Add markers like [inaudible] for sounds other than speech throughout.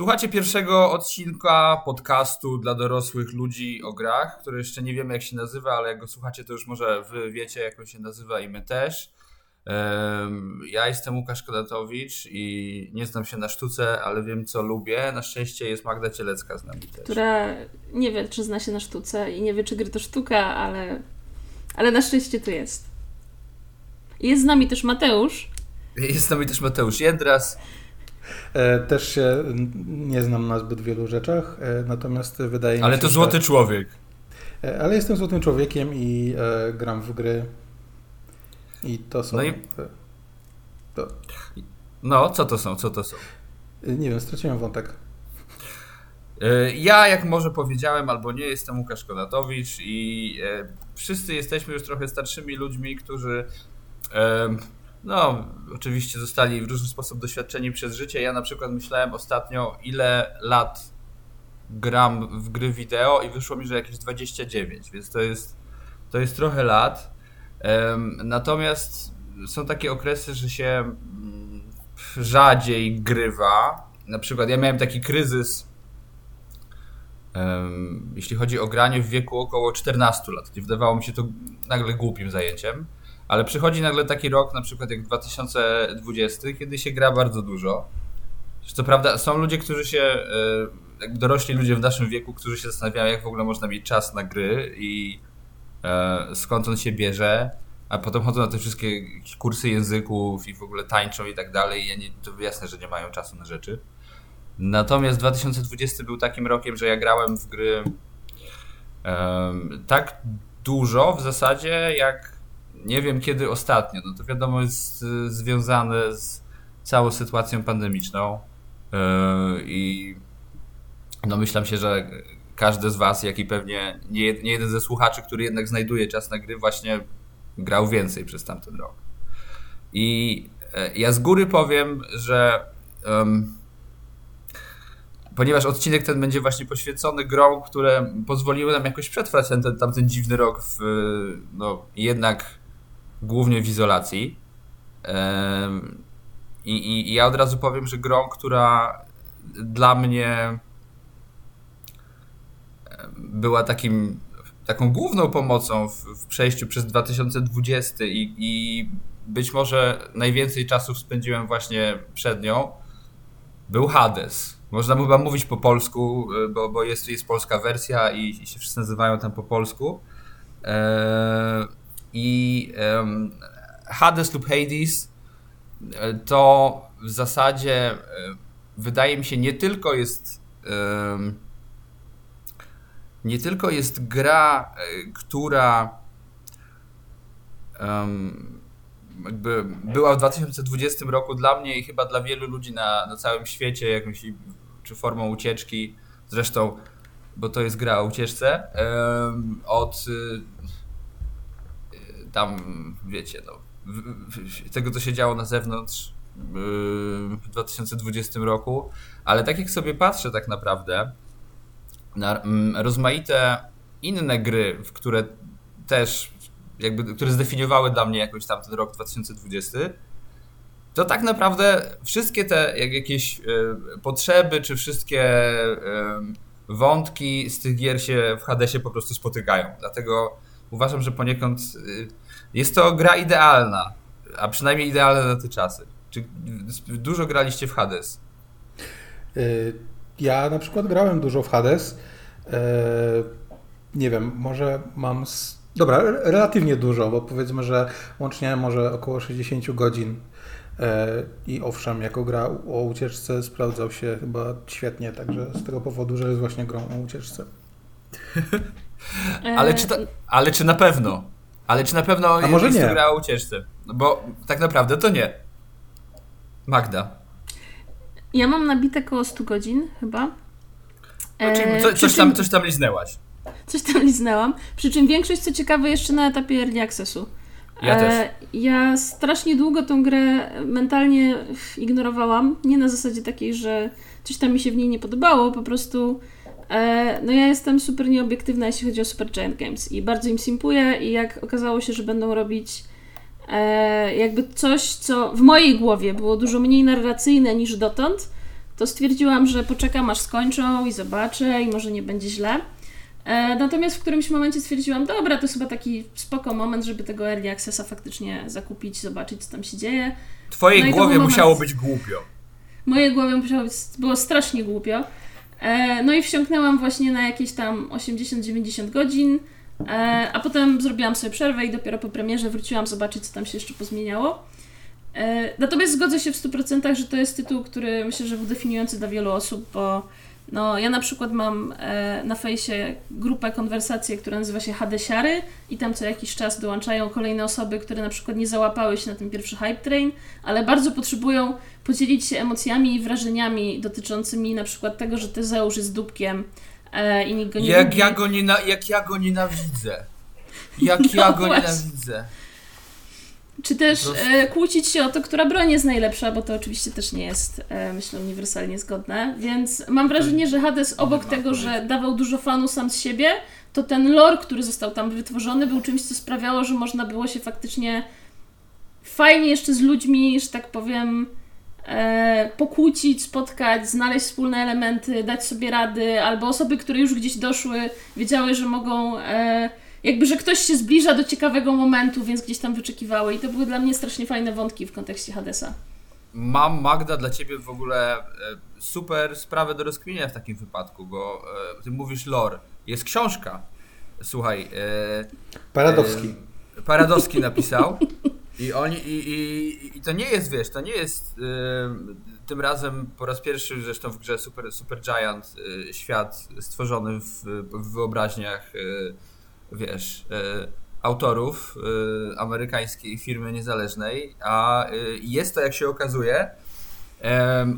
Słuchacie pierwszego odcinka podcastu dla dorosłych ludzi o grach, który jeszcze nie wiemy jak się nazywa, ale jak go słuchacie to już może wy wiecie jak on się nazywa i my też. Ja jestem Łukasz Kodatowicz i nie znam się na sztuce, ale wiem co lubię. Na szczęście jest Magda Cielecka z nami też. Która nie wie czy zna się na sztuce i nie wie czy gry to sztuka, ale, ale na szczęście tu jest. Jest z nami też Mateusz. Jest z nami też Mateusz Jędras. E, też się nie znam na zbyt wielu rzeczach, e, natomiast wydaje mi się. Ale to złoty że... człowiek. E, ale jestem złotym człowiekiem i gram w gry. I to są. No, i... to... no co to są? Co to są? Nie wiem, straciłem wątek. Ja, jak może powiedziałem albo nie, jestem Łukasz Konatowicz i wszyscy jesteśmy już trochę starszymi ludźmi, którzy no, oczywiście zostali w różny sposób doświadczeni przez życie. Ja na przykład myślałem ostatnio, ile lat gram w gry wideo i wyszło mi, że jakieś 29, więc to jest, to jest trochę lat. Natomiast są takie okresy, że się mm, rzadziej grywa. Na przykład ja miałem taki kryzys, jeśli chodzi o granie w wieku około 14 lat, gdzie wydawało mi się to nagle głupim zajęciem. Ale przychodzi nagle taki rok, na przykład jak 2020, kiedy się gra bardzo dużo. Co prawda, są ludzie, którzy się, e, jakby dorośli ludzie w naszym wieku, którzy się zastanawiają, jak w ogóle można mieć czas na gry i e, skąd on się bierze, a potem chodzą na te wszystkie kursy języków i w ogóle tańczą i tak dalej. I nie, to jasne, że nie mają czasu na rzeczy. Natomiast 2020 był takim rokiem, że ja grałem w gry um, tak dużo w zasadzie, jak nie wiem kiedy ostatnio. No to wiadomo jest y, związane z całą sytuacją pandemiczną yy, i no myślam się, że każdy z Was, jak i pewnie nie, nie jeden ze słuchaczy, który jednak znajduje czas na gry, właśnie grał więcej przez tamten rok. I e, ja z góry powiem, że um, ponieważ odcinek ten będzie właśnie poświęcony grom, które pozwoliły nam jakoś przetrwać ten, ten tamten dziwny rok w, no, jednak głównie w izolacji. I, i, I, ja od razu powiem, że grą, która dla mnie była takim, taką główną pomocą w, w przejściu przez 2020 i, i być może najwięcej czasu spędziłem właśnie przed nią, był Hades. Można chyba mówić po polsku, e, bo, bo jest, jest polska wersja i, i się wszyscy nazywają tam po polsku. Eee, i um, Hades lub Hades e, to w zasadzie e, wydaje mi się nie tylko jest um, nie tylko jest gra, e, która um, jakby była w 2020 roku dla mnie i chyba dla wielu ludzi na, na całym świecie jakąś czy formą ucieczki, zresztą, bo to jest gra o ucieczce, um, od tam, wiecie, no, tego, co się działo na zewnątrz w 2020 roku, ale tak jak sobie patrzę tak naprawdę na rozmaite inne gry, w które też jakby, które zdefiniowały dla mnie jakoś tam ten rok 2020, to tak naprawdę wszystkie te jak jakieś e, potrzeby, czy wszystkie wątki z tych gier się w Hadesie po prostu spotykają. Dlatego uważam, że poniekąd y, jest to gra idealna, a przynajmniej idealna na te czasy. Czy dużo graliście w Hades? Y, ja na przykład grałem dużo w Hades. Y, nie wiem, może mam. Dobra, relatywnie dużo, bo powiedzmy, że łącznie może około 60 godzin. I owszem, jako gra o ucieczce sprawdzał się chyba świetnie, także z tego powodu, że jest właśnie grą o ucieczce. [laughs] ale, czy to, ale czy na pewno? Ale czy na pewno A może nie. gra o ucieczce? No bo tak naprawdę to nie. Magda. Ja mam nabite około 100 godzin chyba. No, czyli co, coś, tam, coś tam liznęłaś. Coś tam liznęłam. Przy czym większość, co ciekawe, jeszcze na etapie early accessu. Ja też. E, ja strasznie długo tą grę mentalnie ignorowałam. Nie na zasadzie takiej, że coś tam mi się w niej nie podobało, po prostu E, no ja jestem super nieobiektywna, jeśli chodzi o Super Giant Games i bardzo im simpuję i jak okazało się, że będą robić e, jakby coś, co w mojej głowie było dużo mniej narracyjne niż dotąd, to stwierdziłam, że poczekam aż skończą i zobaczę i może nie będzie źle. E, natomiast w którymś momencie stwierdziłam, dobra, to jest chyba taki spoko moment, żeby tego Early Accessa faktycznie zakupić, zobaczyć, co tam się dzieje. W twojej No głowie był musiało moment. być głupio. Mojej głowie musiało być, było strasznie głupio. E, no i wsiąknęłam właśnie na jakieś tam 80-90 godzin, e, a potem zrobiłam sobie przerwę i dopiero po premierze wróciłam zobaczyć, co tam się jeszcze pozmieniało. E, natomiast zgodzę się w 100%, że to jest tytuł, który myślę, że był definiujący dla wielu osób, bo no, ja na przykład mam e, na fejsie grupę konwersacje, która nazywa się Hadesiary i tam co jakiś czas dołączają kolejne osoby, które na przykład nie załapały się na ten pierwszy hype train, ale bardzo potrzebują podzielić się emocjami i wrażeniami dotyczącymi na przykład tego, że Tezeusz jest dupkiem e, i nikt go nie Jak lubi. ja go, niena- jak ja go nienawidzę. Jak [laughs] ja No go właśnie. nienawidzę. Czy też e, kłócić się o to, która broń jest najlepsza, bo to oczywiście też nie jest, e, myślę, uniwersalnie zgodne. Więc mam wrażenie, że Hades obok tego, że dawał dużo fanu sam z siebie, to ten lore, który został tam wytworzony, był czymś, co sprawiało, że można było się faktycznie fajnie jeszcze z ludźmi, że tak powiem, e, pokłócić, spotkać, znaleźć wspólne elementy, dać sobie rady, albo osoby, które już gdzieś doszły, wiedziały, że mogą. E, jakby, że ktoś się zbliża do ciekawego momentu, więc gdzieś tam wyczekiwały. I to były dla mnie strasznie fajne wątki w kontekście Hadesa. Mam, Magda, dla ciebie w ogóle e, super sprawę do rozkminienia w takim wypadku, bo e, ty mówisz lore. Jest książka. Słuchaj, e, Paradowski. E, Paradowski napisał. I oni, i, i, i to nie jest, wiesz, to nie jest e, tym razem po raz pierwszy zresztą w grze Super, Super Giant e, świat stworzony w, w wyobraźniach, e, wiesz, e, autorów e, amerykańskiej firmy niezależnej, a e, jest to, jak się okazuje,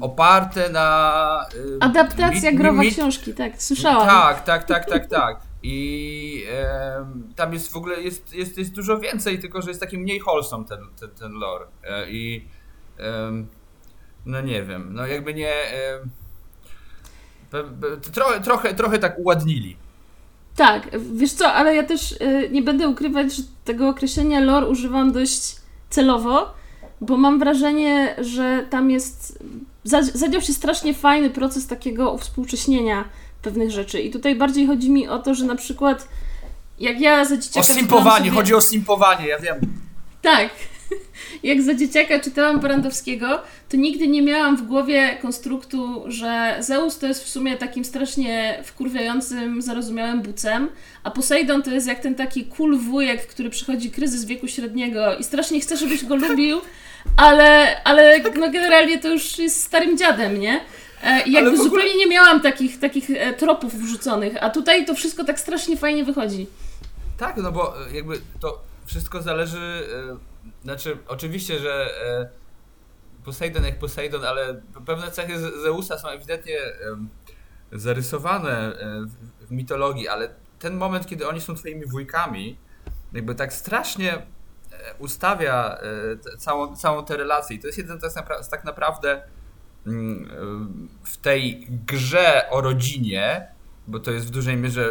oparte na... e, Adaptacja mit- growa mit- książki, tak, słyszałam. tak, tak, tak, tak, tak. I em, tam jest w ogóle jest, jest, jest dużo więcej, tylko że jest taki mniej wholesome ten, ten, ten lore. E, I em, no nie wiem, no jakby nie. em, pe- pe- trochę, trochę, trochę tak uładnili. Tak, wiesz co, ale ja też y, nie będę ukrywać, że tego określenia lore używam dość celowo, bo mam wrażenie, że tam jest. za- Zadział się strasznie fajny proces takiego uwspółcześnienia pewnych rzeczy. I tutaj bardziej chodzi mi o to, że na przykład jak ja za dzieciaka. O simpowanie, sobie- chodzi o simpowanie, ja wiem. Tak. [laughs] Jak za dzieciaka czytałam Brandowskiego, to nigdy nie miałam w głowie konstruktu, że Zeus to jest w sumie takim strasznie wkurwiającym, zarozumiałym bucem, a Poseidon to jest jak ten taki cool wujek, który przychodzi kryzys wieku średniego i strasznie chce, żebyś go lubił, ale, ale no generalnie to już jest starym dziadem, nie? E, I jakby ogóle- zupełnie nie miałam takich, takich e, tropów wrzuconych, a tutaj to wszystko tak strasznie fajnie wychodzi. Tak, no bo e, jakby to wszystko zależy. Znaczy, oczywiście, że e, Poseidon jak Poseidon, ale pewne cechy Z- Zeusa są ewidentnie zarysowane e, w- mitologii, ale ten moment, kiedy oni są twoimi wujkami, jakby tak strasznie e, ustawia całą, całą tę relację. I to jest jeden napra- tak naprawdę mm, w tej grze o rodzinie, bo to jest w dużej mierze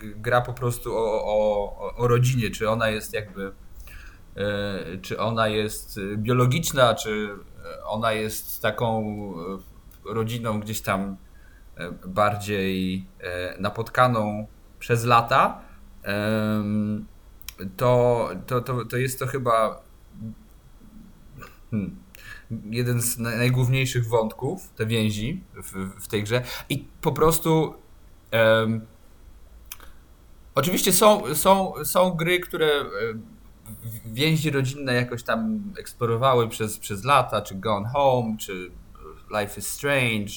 gra po prostu o, o, o- rodzinie, czy ona jest jakby czy ona jest e, biologiczna, czy e, ona jest taką e, rodziną gdzieś tam e, bardziej e, napotkaną przez lata, to, to, to, to jest to chyba hmm, jeden z naj- najgłówniejszych wątków, te więzi w, w tej grze. I po prostu oczywiście są, są, są gry, które e, więzi rodzinne jakoś tam eksplorowały przez, przez lata, czy Gone Home, czy Life is Strange,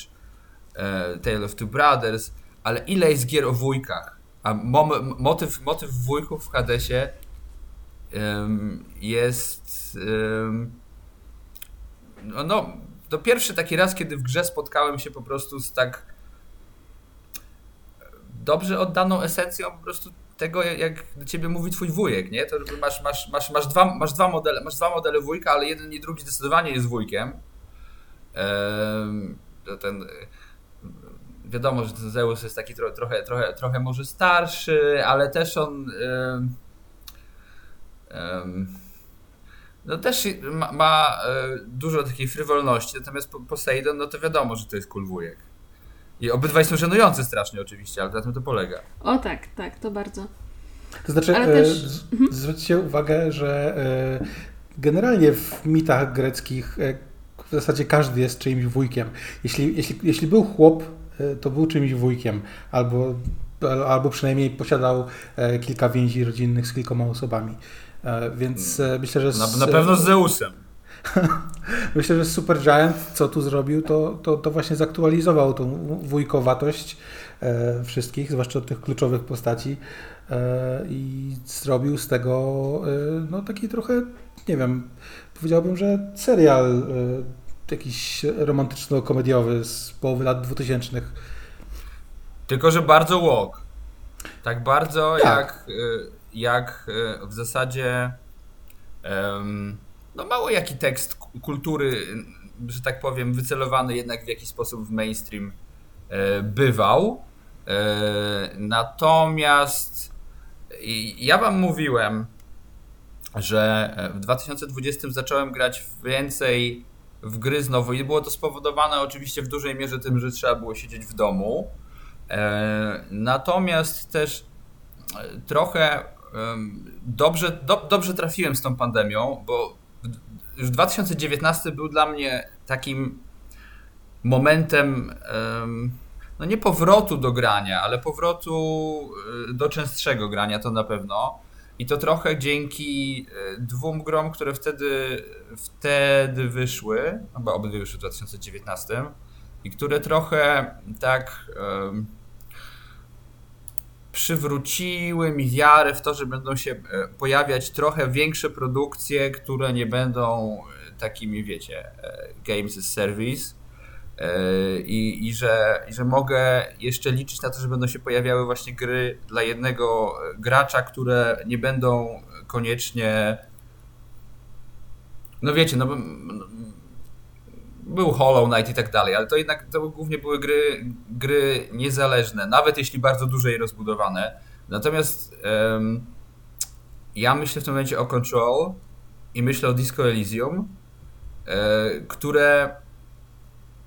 e, Tale of Two Brothers, ale ile jest gier o wujkach? A motyw, motyw wujków w Hadesie em, jest em, no, no, to pierwszy taki raz, kiedy w grze spotkałem się po prostu z tak dobrze oddaną esencją po prostu tego, jak do ciebie mówi twój wujek, nie? To masz, masz, masz, masz, dwa, masz, dwa modele, masz dwa modele wujka, ale jeden i drugi zdecydowanie jest wujkiem. To ten, e, wiadomo, że ten Zeus jest taki tro, trochę, trochę, trochę może starszy, ale też on no też ma, ma e, dużo takiej frywolności, natomiast Poseidon, no to wiadomo, że to jest cool wujek. I obydwaj są żenujące strasznie oczywiście, ale na tym to polega. O tak, tak, to bardzo. To znaczy, Ale e, też- z- zwróćcie uwagę, że e, generalnie w mitach greckich e, w zasadzie każdy jest czyimś wujkiem. Jeśli, jeśli, jeśli był chłop, to był czymś wujkiem, albo, albo przynajmniej posiadał kilka więzi rodzinnych z kilkoma osobami. Więc myślę, że Na, z- na pewno z Zeusem. [laughs] Myślę, że Supergiant, co tu zrobił, to, to, to właśnie zaktualizował tą wujkowatość e, wszystkich, zwłaszcza tych kluczowych postaci e, i zrobił z tego e, no taki trochę, nie wiem, powiedziałbym, że serial e, jakiś romantyczno-komediowy z połowy lat 2000. Tylko, że bardzo walk. Tak bardzo Tak. jak, y, jak y, w zasadzie em, no mało jaki tekst kultury, że tak powiem, wycelowany jednak w jakiś sposób w mainstream e, bywał. E, Natomiast ja wam mówiłem, że e, w 2020 zacząłem grać więcej w gry znowu i było to spowodowane oczywiście w dużej mierze tym, że trzeba było siedzieć w domu. Natomiast też trochę dobrze, do, dobrze trafiłem z tą pandemią, bo już 2019 był dla mnie takim momentem em, no nie powrotu do grania, ale powrotu e, do częstszego grania to na pewno. I to trochę dzięki e, dwóm grom, które wtedy, wtedy wyszły, chyba obydwie wyszły w 2019, i które trochę tak przywróciły mi wiarę w to, że będą się e, pojawiać trochę większe produkcje, które nie będą e, takimi, wiecie, e, games as service. I, i, że, I że mogę jeszcze liczyć na to, że będą się pojawiały właśnie gry dla jednego gracza, które nie będą koniecznie. No wiecie, no, był Hollow Knight i tak dalej, ale to jednak to głównie były gry, gry niezależne, nawet jeśli bardzo duże i rozbudowane. Natomiast em, ja myślę w tym momencie o Control i myślę o Disco Elysium, e, które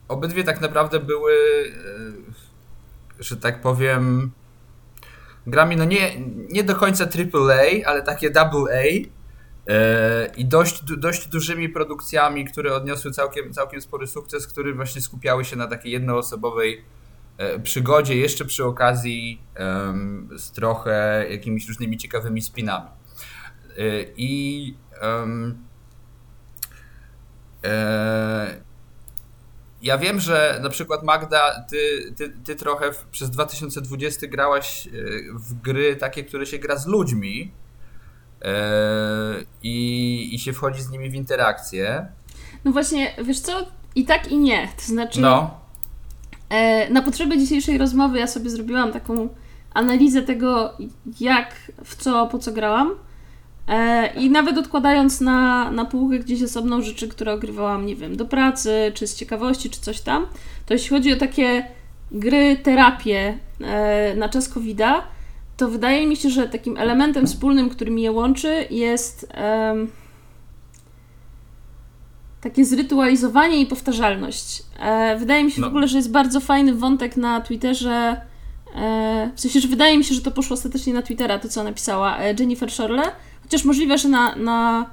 obydwie tak naprawdę były, e, że tak powiem, grami no nie, nie do końca AAA, ale takie AA. I dość, dość dużymi produkcjami, które odniosły całkiem, całkiem spory sukces, które właśnie skupiały się na takiej jednoosobowej e, przygodzie, jeszcze przy okazji z trochę jakimiś różnymi ciekawymi spinami. E, I e, ja wiem, że na przykład Magda, ty, ty, ty trochę przez 2020 grałaś w gry takie, które się gra z ludźmi i, i się wchodzi z nimi w interakcję. No właśnie, wiesz co? I tak i nie. To znaczy, No, e, na potrzeby dzisiejszej rozmowy ja sobie zrobiłam taką analizę tego, jak, w co, po co grałam. E, I nawet odkładając na, na półkę gdzieś osobną rzeczy, które ogrywałam, nie wiem, do pracy, czy z ciekawości, czy coś tam, to jeśli chodzi o takie gry, terapie e, na czas COVID-a, to wydaje mi się, że takim elementem wspólnym, który mi je łączy, jest em, takie zrytualizowanie i powtarzalność. E, wydaje mi się No. w ogóle, że jest bardzo fajny wątek na Twitterze. E, w sensie, że wydaje mi się, że to poszło ostatecznie na Twittera, to co napisała e, Jennifer Shorle. Chociaż możliwe, że na, na,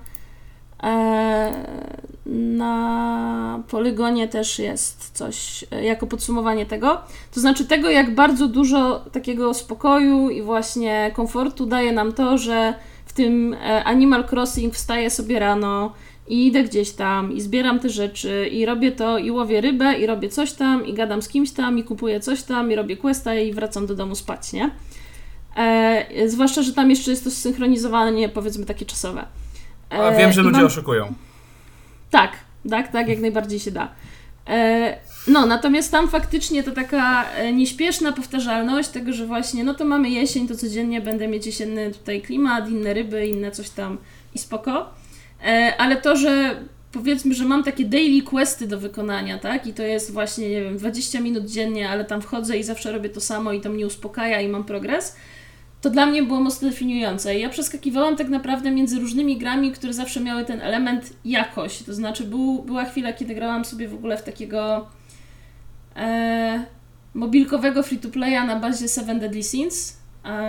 e, na Polygonie też jest coś e, jako podsumowanie tego. To znaczy tego, jak bardzo dużo takiego spokoju i właśnie komfortu daje nam to, że w tym e, Animal Crossing wstaję sobie rano i idę gdzieś tam i zbieram te rzeczy i robię to i łowię rybę i robię coś tam i gadam z kimś tam i kupuję coś tam i robię questa i wracam do domu spać, nie? E, zwłaszcza, że tam jeszcze jest to zsynchronizowanie, powiedzmy, takie czasowe. a E, wiem, że ludzie mam- oszukują. Tak, tak, tak, jak najbardziej się da. E, no, natomiast tam faktycznie to taka e, nieśpieszna powtarzalność tego, że właśnie, no to mamy jesień, to codziennie będę mieć jesienny tutaj klimat, inne ryby, inne coś tam i spoko. E, ale to, że powiedzmy, że mam takie daily questy do wykonania, tak, i to jest właśnie, nie wiem, 20 minut dziennie, ale tam wchodzę i zawsze robię to samo i to mnie uspokaja i mam progres, to dla mnie było mocno definiujące. Ja przeskakiwałam tak naprawdę między różnymi grami, które zawsze miały ten element jakość. To znaczy, był, była chwila, kiedy grałam sobie w ogóle w takiego e, mobilkowego free-to-playa na bazie Seven Deadly Sins,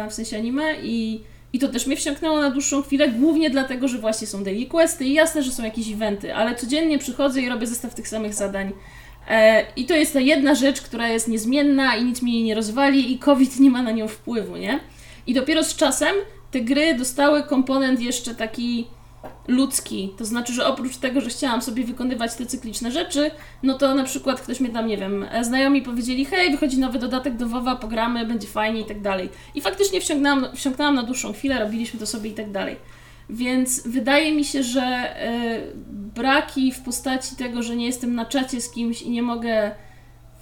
w sensie anime i, i to też mnie wsiąknęło na dłuższą chwilę, głównie dlatego, że właśnie są daily questy i jasne, że są jakieś eventy, ale codziennie przychodzę i robię zestaw tych samych zadań. E, I to jest ta jedna rzecz, która jest niezmienna i nic mi jej nie rozwali i COVID nie ma na nią wpływu, nie? I dopiero z czasem te gry dostały komponent jeszcze taki ludzki. To znaczy, że oprócz tego, że chciałam sobie wykonywać te cykliczne rzeczy, no to na przykład ktoś mnie tam, nie wiem, znajomi powiedzieli, hej, wychodzi nowy dodatek do WoWa, pogramy, będzie fajnie i tak dalej. I faktycznie wsiągnęłam, wsiąknęłam na dłuższą chwilę, robiliśmy to sobie i tak dalej. Więc wydaje mi się, że y, braki w postaci tego, że nie jestem na czacie z kimś i nie mogę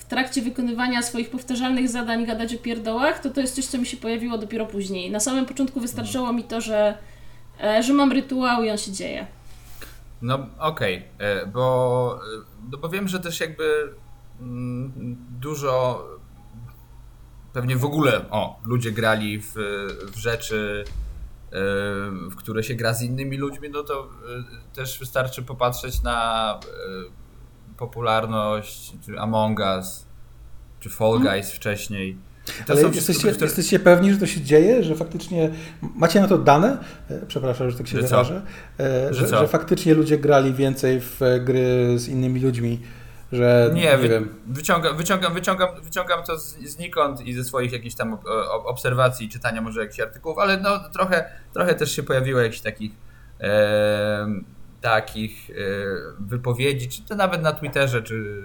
w trakcie wykonywania swoich powtarzalnych zadań gadać o pierdołach, to to jest coś, co mi się pojawiło dopiero później. Na samym początku wystarczyło mi to, że E, że mam rytuał i on się dzieje. No okej, okay, e, bo, e, no bo wiem, że też jakby mm, dużo pewnie w ogóle o, ludzie grali w, w rzeczy, w które się gra z innymi ludźmi, no to też wystarczy popatrzeć na popularność czy Among Us, czy Fall mhm. Guys wcześniej ale jesteście, które... jesteście pewni, że to się dzieje, że faktycznie macie na to dane? E, przepraszam, że tak się że wyrażę. E, że, że, że, faktycznie ludzie grali więcej w gry z innymi ludźmi. Że, nie, nie wy, wiem. Wyciągam, wyciągam, wyciągam, wyciągam to z, znikąd i ze swoich jakichś tam obserwacji, czytania może jakichś artykułów, ale no trochę, trochę też się pojawiło jakichś takich e, takich e, wypowiedzi, czy to nawet na Twitterze, czy,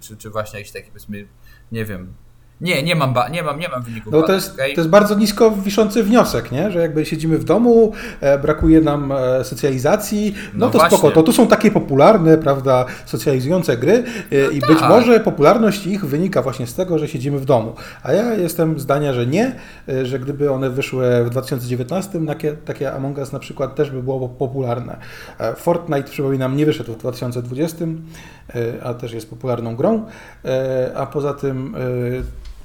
czy, czy właśnie jakiś taki powiedzmy, nie wiem, nie, nie mam, ba- nie mam, nie mam wyników. No to jest, okay? to jest bardzo nisko wiszący wniosek, nie? że jakby siedzimy w domu, e, brakuje nam e, socjalizacji, no, no to właśnie. spoko, to tu są takie popularne, prawda, socjalizujące gry e, no i tak. być może popularność ich wynika właśnie z tego, że siedzimy w domu. A ja jestem zdania, że nie, e, że gdyby one wyszły w 2019, takie, takie Among Us na przykład też by było popularne. E, Fortnite, przypominam, nie wyszedł w 2020, e, a też jest popularną grą, a poza tym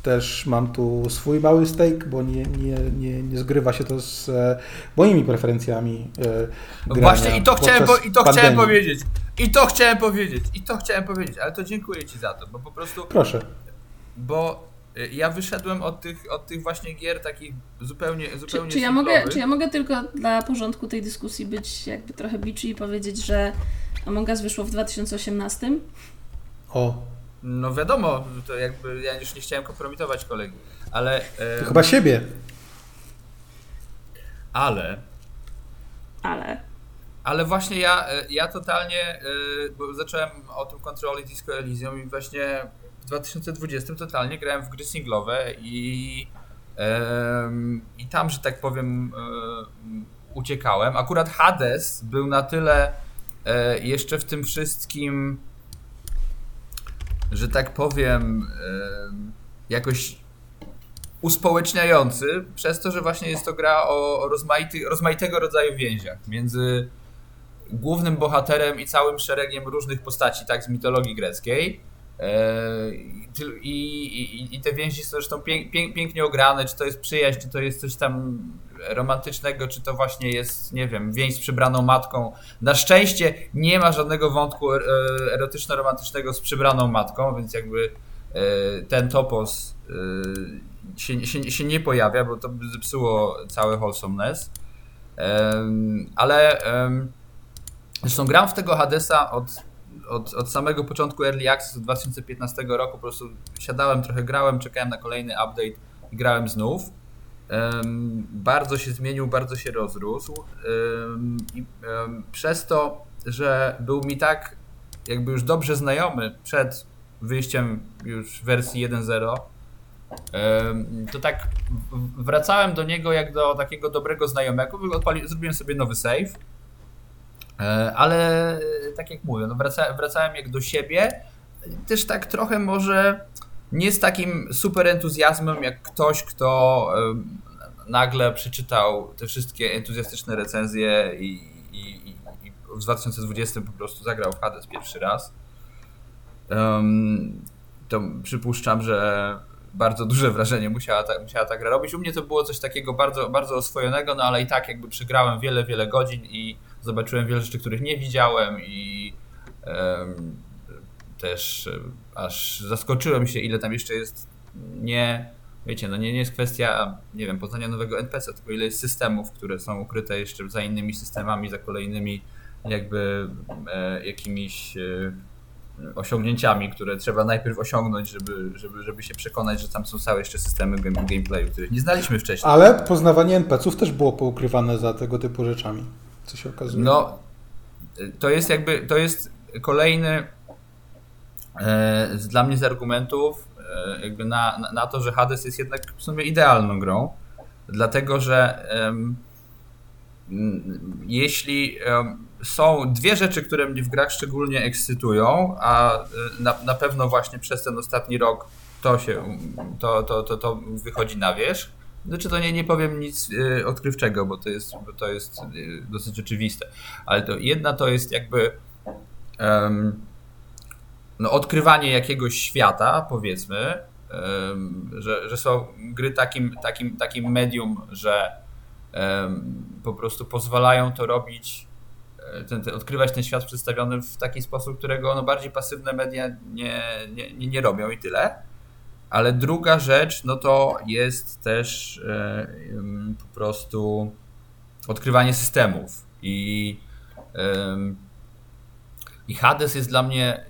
też mam tu swój mały stake, bo nie, nie, nie, nie zgrywa się to z e, moimi preferencjami. E, Właśnie i to, chciałem, po, i to chciałem powiedzieć. I to chciałem powiedzieć. I to chciałem powiedzieć, ale to dziękuję Ci za to, bo po prostu. Proszę. Bo e, ja wyszedłem od tych, od tych właśnie gier takich zupełnie zupełnie czy, czy ja mogę Czy ja mogę tylko dla porządku tej dyskusji być jakby trochę biczy i powiedzieć, że Among Us wyszło w 2018? O. No wiadomo, to jakby ja już nie chciałem kompromitować kolegi, ale... To chyba siebie. Ale... Ale... Ale właśnie ja, e, ja totalnie, e, bo zacząłem o tym Control i Disco Elysium i właśnie w 2020 totalnie grałem w gry singlowe i, i tam, że tak powiem, e, uciekałem. Akurat Hades był na tyle jeszcze w tym wszystkim że tak powiem, jakoś uspołeczniający, przez to, że właśnie jest to gra o rozmaitego rodzaju więziach między głównym bohaterem i całym szeregiem różnych postaci, tak, z mitologii greckiej. E, I, i, i te więzi są zresztą pięk, pięk, pięknie ograne, czy to jest przyjaźń, czy to jest coś tam romantycznego, czy to właśnie jest, nie wiem, więź z przybraną matką. Na szczęście nie ma żadnego wątku e, erotyczno-romantycznego z przybraną matką, więc jakby e, ten topos e, się, się, się nie pojawia, bo to by zepsuło cały wholesomeness. Ale zresztą gram w tego Hadesa od, od, od samego początku Early Access od 2015 roku. Po prostu siadałem, trochę grałem, czekałem na kolejny update i grałem znów bardzo się zmienił, bardzo się rozrósł. I przez to, że był mi tak jakby już dobrze znajomy przed wyjściem już wersji 1.0, to tak wracałem do niego jak do takiego dobrego znajomego, zrobiłem sobie nowy save, e, ale tak jak mówię, no wraca, wracałem jak do siebie, też tak trochę może nie z takim super entuzjazmem jak ktoś, kto nagle przeczytał te wszystkie entuzjastyczne recenzje i, i, i w 2020 po prostu zagrał w Hades pierwszy raz. Um, to przypuszczam, że bardzo duże wrażenie musiała ta, musiała ta gra robić. U mnie to było coś takiego bardzo, bardzo oswojonego, no ale i tak jakby przegrałem wiele, wiele godzin i zobaczyłem wiele rzeczy, których nie widziałem i um, też aż zaskoczyłem się, ile tam jeszcze jest nie, wiecie, no nie, nie jest kwestia, nie wiem, poznania nowego NPC, tylko ile jest systemów, które są ukryte jeszcze za innymi systemami, za kolejnymi jakby e, jakimiś e, osiągnięciami, które trzeba najpierw osiągnąć, żeby, żeby, żeby się przekonać, że tam są całe jeszcze systemy game, gameplayu, których nie znaliśmy wcześniej. Ale poznawanie NPC-ów też było poukrywane za tego typu rzeczami, co się okazuje. No, to jest jakby, to jest kolejny e, dla mnie z argumentów e, jakby na, na, to, że Hades jest jednak w sumie idealną grą, dlatego, że jeśli są dwie rzeczy, które mnie w grach szczególnie ekscytują, a y, na, na pewno właśnie przez ten ostatni rok to się, to, to, to, to wychodzi na wierzch. Znaczy to nie, nie powiem nic odkrywczego, bo to jest, bo to jest dosyć oczywiste. Ale to jedna to jest jakby um, no, odkrywanie jakiegoś świata, powiedzmy, że, że są gry takim, takim, takim medium, że po prostu pozwalają to robić ten, ten, odkrywać ten świat przedstawiony w taki sposób, którego no, bardziej pasywne media nie, nie, nie, nie robią i tyle. Ale druga rzecz, no to jest też e, po prostu odkrywanie systemów. I, e, I Hades jest dla mnie e,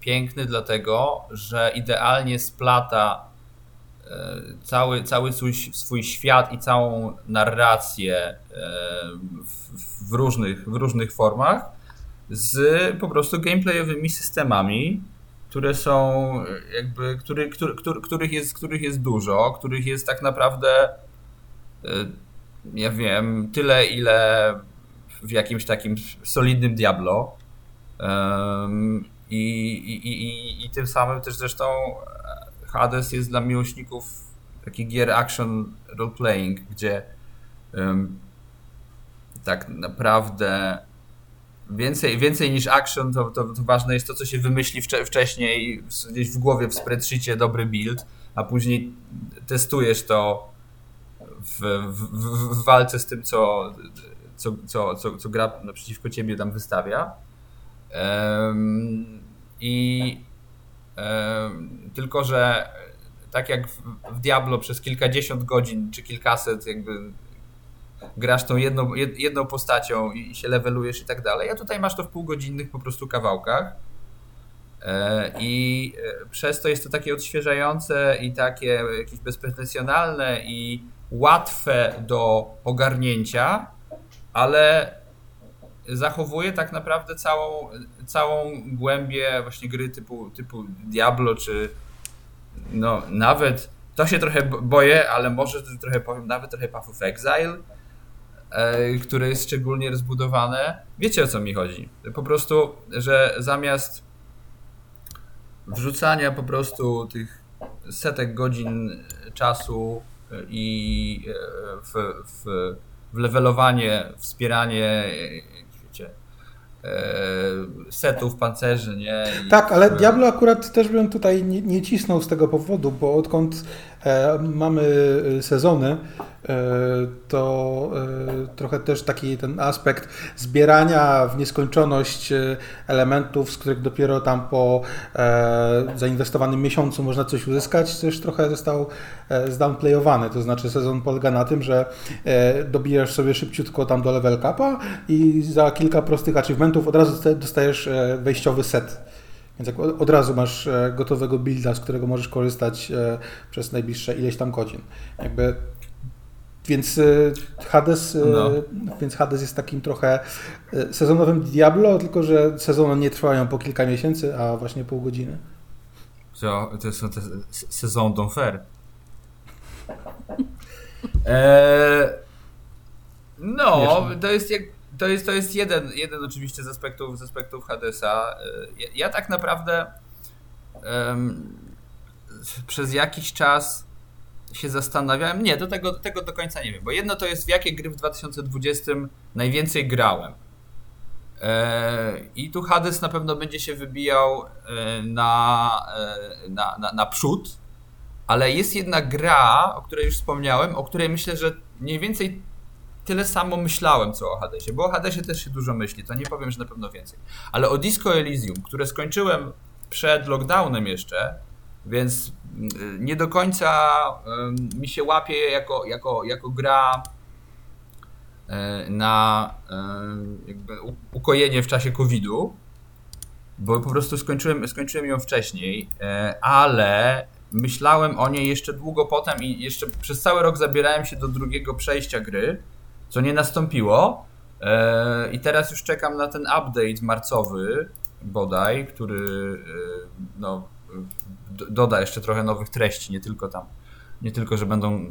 piękny, dlatego że idealnie splata cały, cały swój, swój świat i całą narrację e, w, w, różnych, w różnych formach z po prostu gameplayowymi systemami, które są jakby, który, który, który, których, jest, których jest dużo, których jest tak naprawdę e, ja wiem, tyle ile w jakimś takim solidnym Diablo. I, i, i, i tym samym też zresztą Hades jest dla miłośników takich gier action role-playing, gdzie um, tak naprawdę więcej, więcej niż action, to, to, to, ważne jest to, co się wymyśli wcze, wcześniej gdzieś w głowie w spreadsheetie dobry build, a później testujesz to w, w, w walce z tym, co, co, co, co, co gra naprzeciwko ciebie tam wystawia. I tylko, że tak jak w Diablo przez kilkadziesiąt godzin czy kilkaset jakby grasz tą jedną, jedną postacią i się levelujesz i tak dalej, a tutaj masz to w półgodzinnych po prostu kawałkach. E, I e, przez to jest to takie odświeżające i takie jakieś bezpretensjonalne i łatwe do ogarnięcia, ale zachowuje tak naprawdę całą, całą głębię właśnie gry typu, typu Diablo, czy no nawet, to się trochę boję, ale może trochę powiem, nawet trochę Path of Exile, e, które jest szczególnie rozbudowane. Wiecie o co mi chodzi? Po prostu, że zamiast wrzucania po prostu tych setek godzin czasu i e, w, w, w levelowanie, wspieranie E, setów, pancerzy, nie? I tak, ale Diablo akurat też bym tutaj nie, nie cisnął z tego powodu, bo odkąd e, mamy e, sezony, e, to e, trochę też taki ten aspekt zbierania w nieskończoność e, elementów, z których dopiero tam po zainwestowanym miesiącu można coś uzyskać, też trochę został zdownplayowany. To znaczy sezon polega na tym, że dobijasz sobie szybciutko tam do level capa i za kilka prostych achievementów od razu dostajesz wejściowy set więc od razu masz e, gotowego builda, z którego możesz korzystać e, przez najbliższe ileś tam godzin. Jakby więc e, Hades, no. więc Hades jest takim trochę sezonowym Diablo, tylko że sezony nie trwają po kilka miesięcy, a właśnie pół godziny. To, to są te sezon d'enfer. Eee, no, to jest jak to jest, to jest jeden, jeden oczywiście z aspektów, z aspektów Hadesa. Ja, ja tak naprawdę um, przez jakiś czas się zastanawiałem. Nie, do tego, tego do końca nie wiem, bo jedno to jest w jakie gry w 2020 najwięcej grałem. E, I tu Hades na pewno będzie się wybijał e, na, e, na, na, na przód, ale jest jedna gra, o której już wspomniałem, o której myślę, że mniej więcej tyle samo myślałem, co o Hadesie, bo o Hadesie też się dużo myśli, to nie powiem, że na pewno więcej. Ale o Disco Elysium, które skończyłem przed lockdownem jeszcze, więc mm, nie do końca mi się łapie jako, jako, jako gra e, na ukojenie w czasie COVID-u, bo po prostu skończyłem, skończyłem ją wcześniej, ale myślałem o niej jeszcze długo potem i jeszcze przez cały rok zabierałem się do drugiego przejścia gry, co nie nastąpiło. I teraz już czekam na ten update marcowy, bodaj, który no, doda jeszcze trochę nowych treści, nie tylko tam, nie tylko, że będą, e,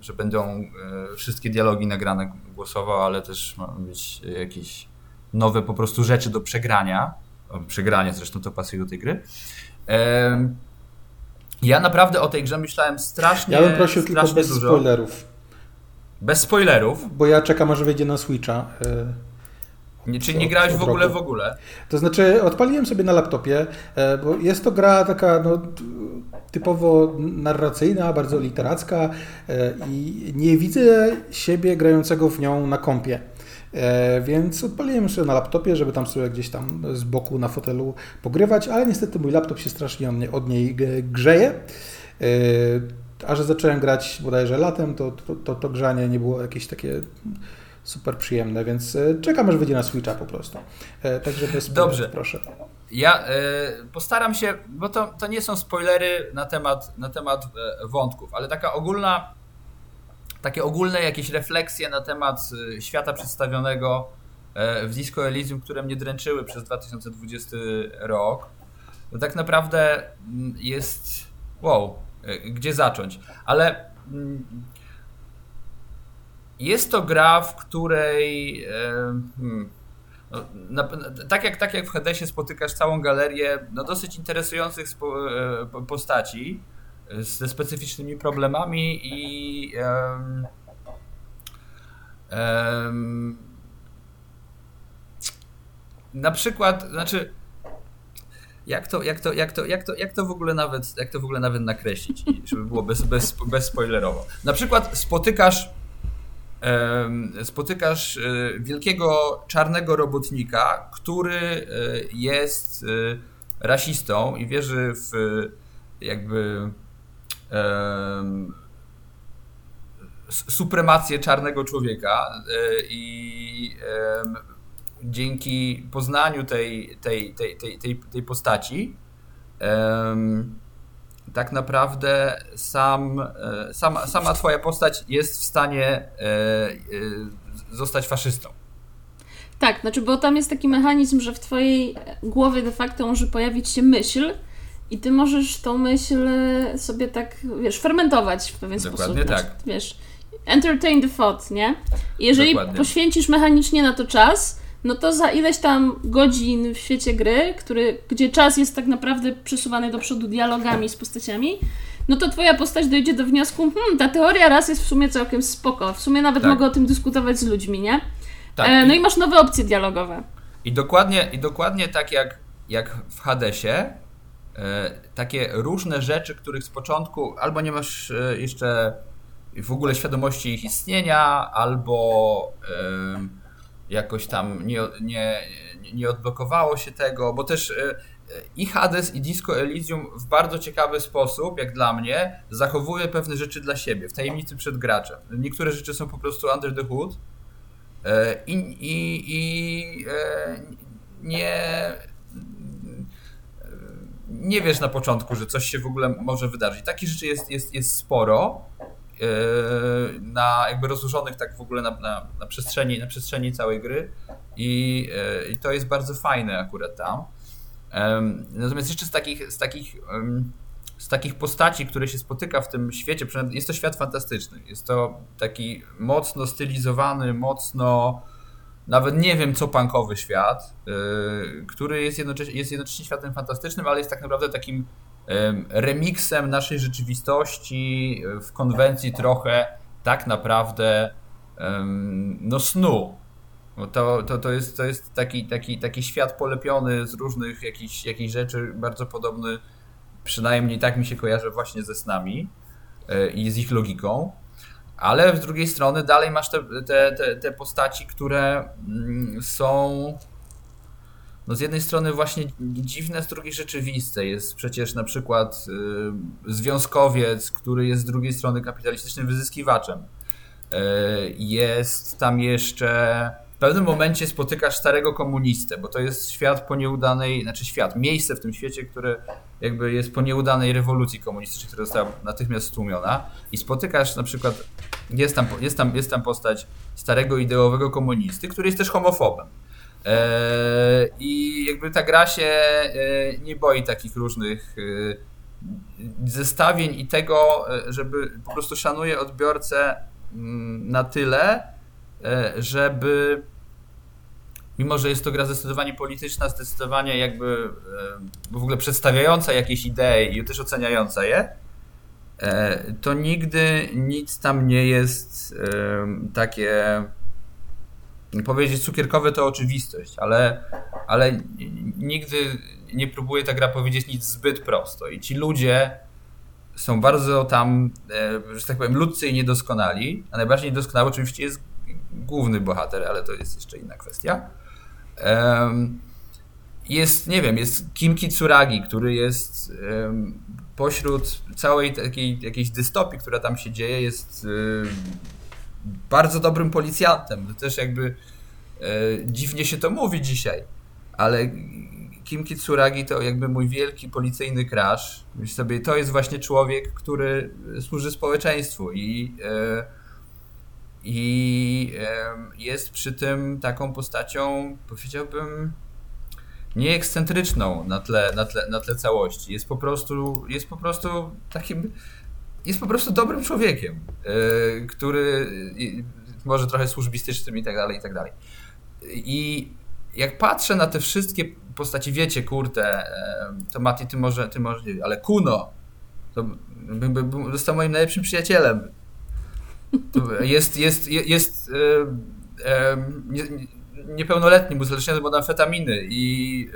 że będą e, wszystkie dialogi nagrane głosowo, ale też ma być jakieś nowe po prostu rzeczy do przegrania. Przegranie zresztą to pasuje do tej gry. Ja naprawdę o tej grze myślałem strasznie. Ja bym prosił tylko bez dużo. spoilerów. Bez spoilerów? Bo ja czekam, aż wyjdzie na Switcha. Nie, czyli nie grałeś w ogóle w ogóle? To znaczy, odpaliłem sobie na laptopie, e, bo jest to gra taka no, typowo narracyjna, bardzo literacka e, i nie widzę siebie grającego w nią na kompie. E, więc odpaliłem sobie na laptopie, żeby tam sobie gdzieś tam z boku na fotelu pogrywać, ale niestety mój laptop się strasznie od niej grzeje. A że zacząłem grać bodajże latem, to, to, to, to grzanie nie było jakieś takie super przyjemne, więc e, czekam aż wyjdzie na Switcha po prostu. E, także bez Dobrze. proszę. Ja y, postaram się, bo to, to nie są spoilery na temat, na temat wątków, ale taka ogólna, takie ogólne jakieś refleksje na temat świata przedstawionego w Disco Elysium, które mnie dręczyły przez 2020 rok. To tak naprawdę mm, jest wow, gdzie zacząć. Ale mm, jest to gra, w której. Hmm, no, na, tak, jak, tak jak w Hadesie spotykasz całą galerię no, dosyć interesujących spo, e, postaci ze specyficznymi problemami i. Na przykład, znaczy, jak to, jak to, jak to, jak to, jak to w ogóle nawet, jak to w ogóle nawet nakreślić, żeby było bez, bez, bez spoilerowo. Na przykład spotykasz spotykasz e, wielkiego czarnego robotnika, który e, jest e, rasistą i wierzy w jakby supremację czarnego człowieka i dzięki poznaniu tej, tej, tej, tej, tej, tej postaci tak naprawdę sam, e, sama, sama twoja postać jest w stanie e, e, zostać faszystą. Tak, znaczy, bo tam jest taki mechanizm, że w twojej głowie de facto może pojawić się myśl i ty możesz tą myśl sobie tak, wiesz, fermentować w pewien Dokładnie sposób. Dokładnie tak. Wiesz, entertain the thought, nie? I jeżeli Dokładnie. poświęcisz mechanicznie na to czas, no to za ileś tam godzin w świecie gry, który, gdzie czas jest tak naprawdę przesuwany do przodu dialogami z postaciami, no to twoja postać dojdzie do wniosku, hmm, ta teoria raz jest w sumie całkiem spoko, w sumie nawet tak. mogę o tym dyskutować z ludźmi, nie? Tak. E, no i masz nowe opcje dialogowe. I dokładnie, i dokładnie tak jak, jak w Hadesie, e, takie różne rzeczy, których z początku albo nie masz e, jeszcze w ogóle świadomości ich istnienia, albo jakoś tam nie, nie, nie odblokowało się tego, bo też e, i Hades i Disco Elysium w bardzo ciekawy sposób, jak dla mnie, zachowuje pewne rzeczy dla siebie, w tajemnicy przed graczem. Niektóre rzeczy są po prostu under the hood e, i, i, i e, nie nie wiesz na początku, że coś się w ogóle może wydarzyć. Takich rzeczy jest, jest, jest sporo na jakby rozłożonych tak w ogóle na, na, na, przestrzeni, na przestrzeni całej gry i, yy, i to jest bardzo fajne akurat tam. Natomiast jeszcze z takich, z takich, z takich postaci, które się spotyka w tym świecie, jest to świat fantastyczny. Jest to taki mocno stylizowany, mocno nawet nie wiem co punkowy świat, yy, który jest jednocześnie, jest jednocześnie światem fantastycznym, ale jest tak naprawdę takim remixem naszej rzeczywistości w konwencji trochę tak naprawdę no snu. To, to, to, jest, to jest taki, taki, taki świat polepiony z różnych jakichś, jakichś rzeczy, bardzo podobny przynajmniej tak mi się kojarzy właśnie ze snami e, i z ich logiką. Ale z drugiej strony dalej masz te, te, te, te postaci, które mm, są no z jednej strony właśnie dziwne, z drugiej rzeczywiste. Jest przecież na przykład y, związkowiec, który jest z drugiej strony kapitalistycznym wyzyskiwaczem. Y, jest tam jeszcze. W pewnym momencie spotykasz starego komunistę, bo to jest świat po nieudanej, znaczy świat, miejsce w tym świecie, które jakby jest po nieudanej rewolucji komunistycznej, która została natychmiast stłumiona. I spotykasz na przykład, jest tam, jest tam, jest tam postać starego ideowego komunisty, który jest też homofobem. E, I jakby ta gra się e, nie boi takich różnych e, zestawień i tego, żeby po prostu szanuje odbiorcę mm, na tyle, żeby mimo, że jest to gra zdecydowanie polityczna, zdecydowanie jakby w ogóle przedstawiająca jakieś idee i też oceniająca je, to nigdy nic tam nie jest takie powiedzieć cukierkowe to oczywistość, ale, ale nigdy nie próbuje ta gra powiedzieć nic zbyt prosto. I ci ludzie są bardzo tam, e, że tak powiem, ludcy i niedoskonali, a najbardziej niedoskonały oczywiście jest główny bohater, ale to jest jeszcze inna kwestia. Jest, nie wiem, jest Kim Kitsuragi, który jest pośród całej takiej jakiejś dystopii, która tam się dzieje, jest bardzo dobrym policjantem. To też jakby e, dziwnie się to mówi dzisiaj, ale Kim Kitsuragi to jakby mój wielki policyjny crash. Myślę sobie, to jest właśnie człowiek, który służy społeczeństwu i, e, i e, jest przy tym taką postacią, powiedziałbym, nieekscentryczną na tle, na, tle, na tle całości. Jest po prostu, jest po prostu takim jest po prostu dobrym człowiekiem, yy, który może trochę służbistycznym i tak dalej, i tak dalej. I jak patrzę na te wszystkie postaci, wiecie, kurde, yy, to Mati, ty może, ty może nie ale Kuno, to by, by, by, został moim najlepszym przyjacielem. To jest, jest, jest, jest yy, nie, niepełnoletnim, uzależniony od amfetaminy i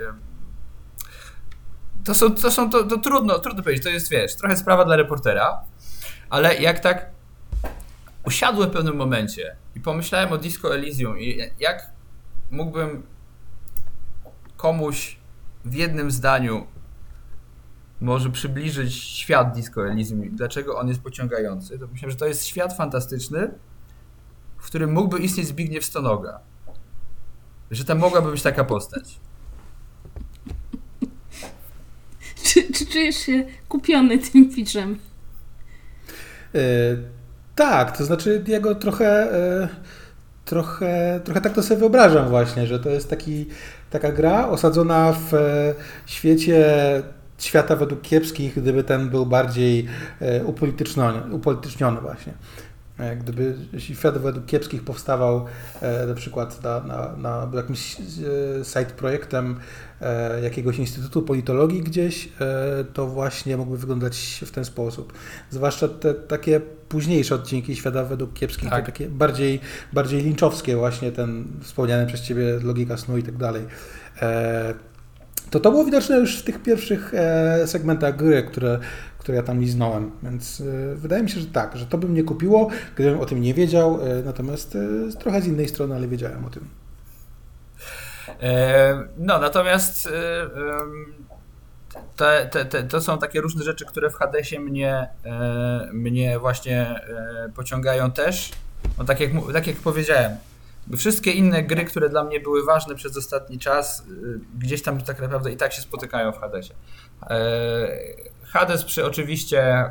to są, to są, to, to trudno, trudno powiedzieć, to jest, wiesz, trochę sprawa dla reportera, ale jak tak usiadłem w pewnym momencie i pomyślałem o Disco Elysium i jak mógłbym komuś w jednym zdaniu może przybliżyć świat Disco Elysium i dlaczego on jest pociągający, to myślałem, że to jest świat fantastyczny, w którym mógłby istnieć Zbigniew Stonoga. Że tam mogłaby być taka postać. Czy, czy czujesz się kupiony tym pitchem? E, tak, to znaczy ja go trochę, e, trochę, trochę tak to sobie wyobrażam właśnie, że to jest taki, taka gra osadzona w e, świecie świata według kiepskich, gdyby ten był bardziej upolityczniony, upolityczniony właśnie. Gdyby świat według kiepskich powstawał na przykład na, na, na jakimś side projektem E, jakiegoś instytutu politologii gdzieś, e, to właśnie mógłby wyglądać w ten sposób. Zwłaszcza te takie późniejsze odcinki Świata według kiepskich, tak. takie bardziej, bardziej linczowskie właśnie, ten wspomniany przez Ciebie logika snu i tak dalej. E, to to było widoczne już w tych pierwszych segmentach gry, które, które ja tam liznąłem, więc wydaje mi się, że tak, że to by mnie kupiło, gdybym o tym nie wiedział, natomiast trochę z innej strony, ale wiedziałem o tym. E, no, natomiast e, te, te, te, to są takie różne rzeczy, które w Hadesie mnie, e, mnie właśnie pociągają też. No, tak, jak, tak jak powiedziałem, wszystkie inne gry, które dla mnie były ważne przez ostatni czas, gdzieś tam tak naprawdę i tak się spotykają w Hadesie. Hades przy oczywiście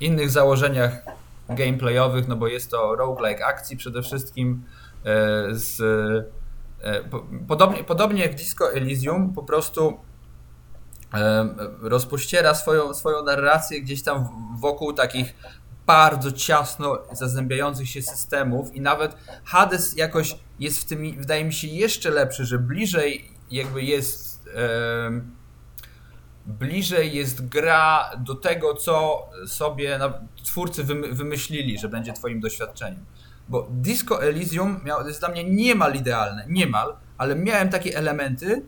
innych założeniach gameplayowych, no bo jest to roguelike akcji przede wszystkim z E, podobnie, podobnie jak Disco Elysium, po prostu e, rozpościera swoją, swoją narrację gdzieś tam wokół takich bardzo ciasno zazębiających się systemów i nawet Hades jakoś jest w tym, wydaje mi się, jeszcze lepszy, że bliżej jakby jest e, bliżej jest gra do tego, co sobie twórcy wymyślili, że będzie twoim doświadczeniem. Bo Disco Elysium miał, jest dla mnie niemal idealne, niemal, ale miałem takie elementy,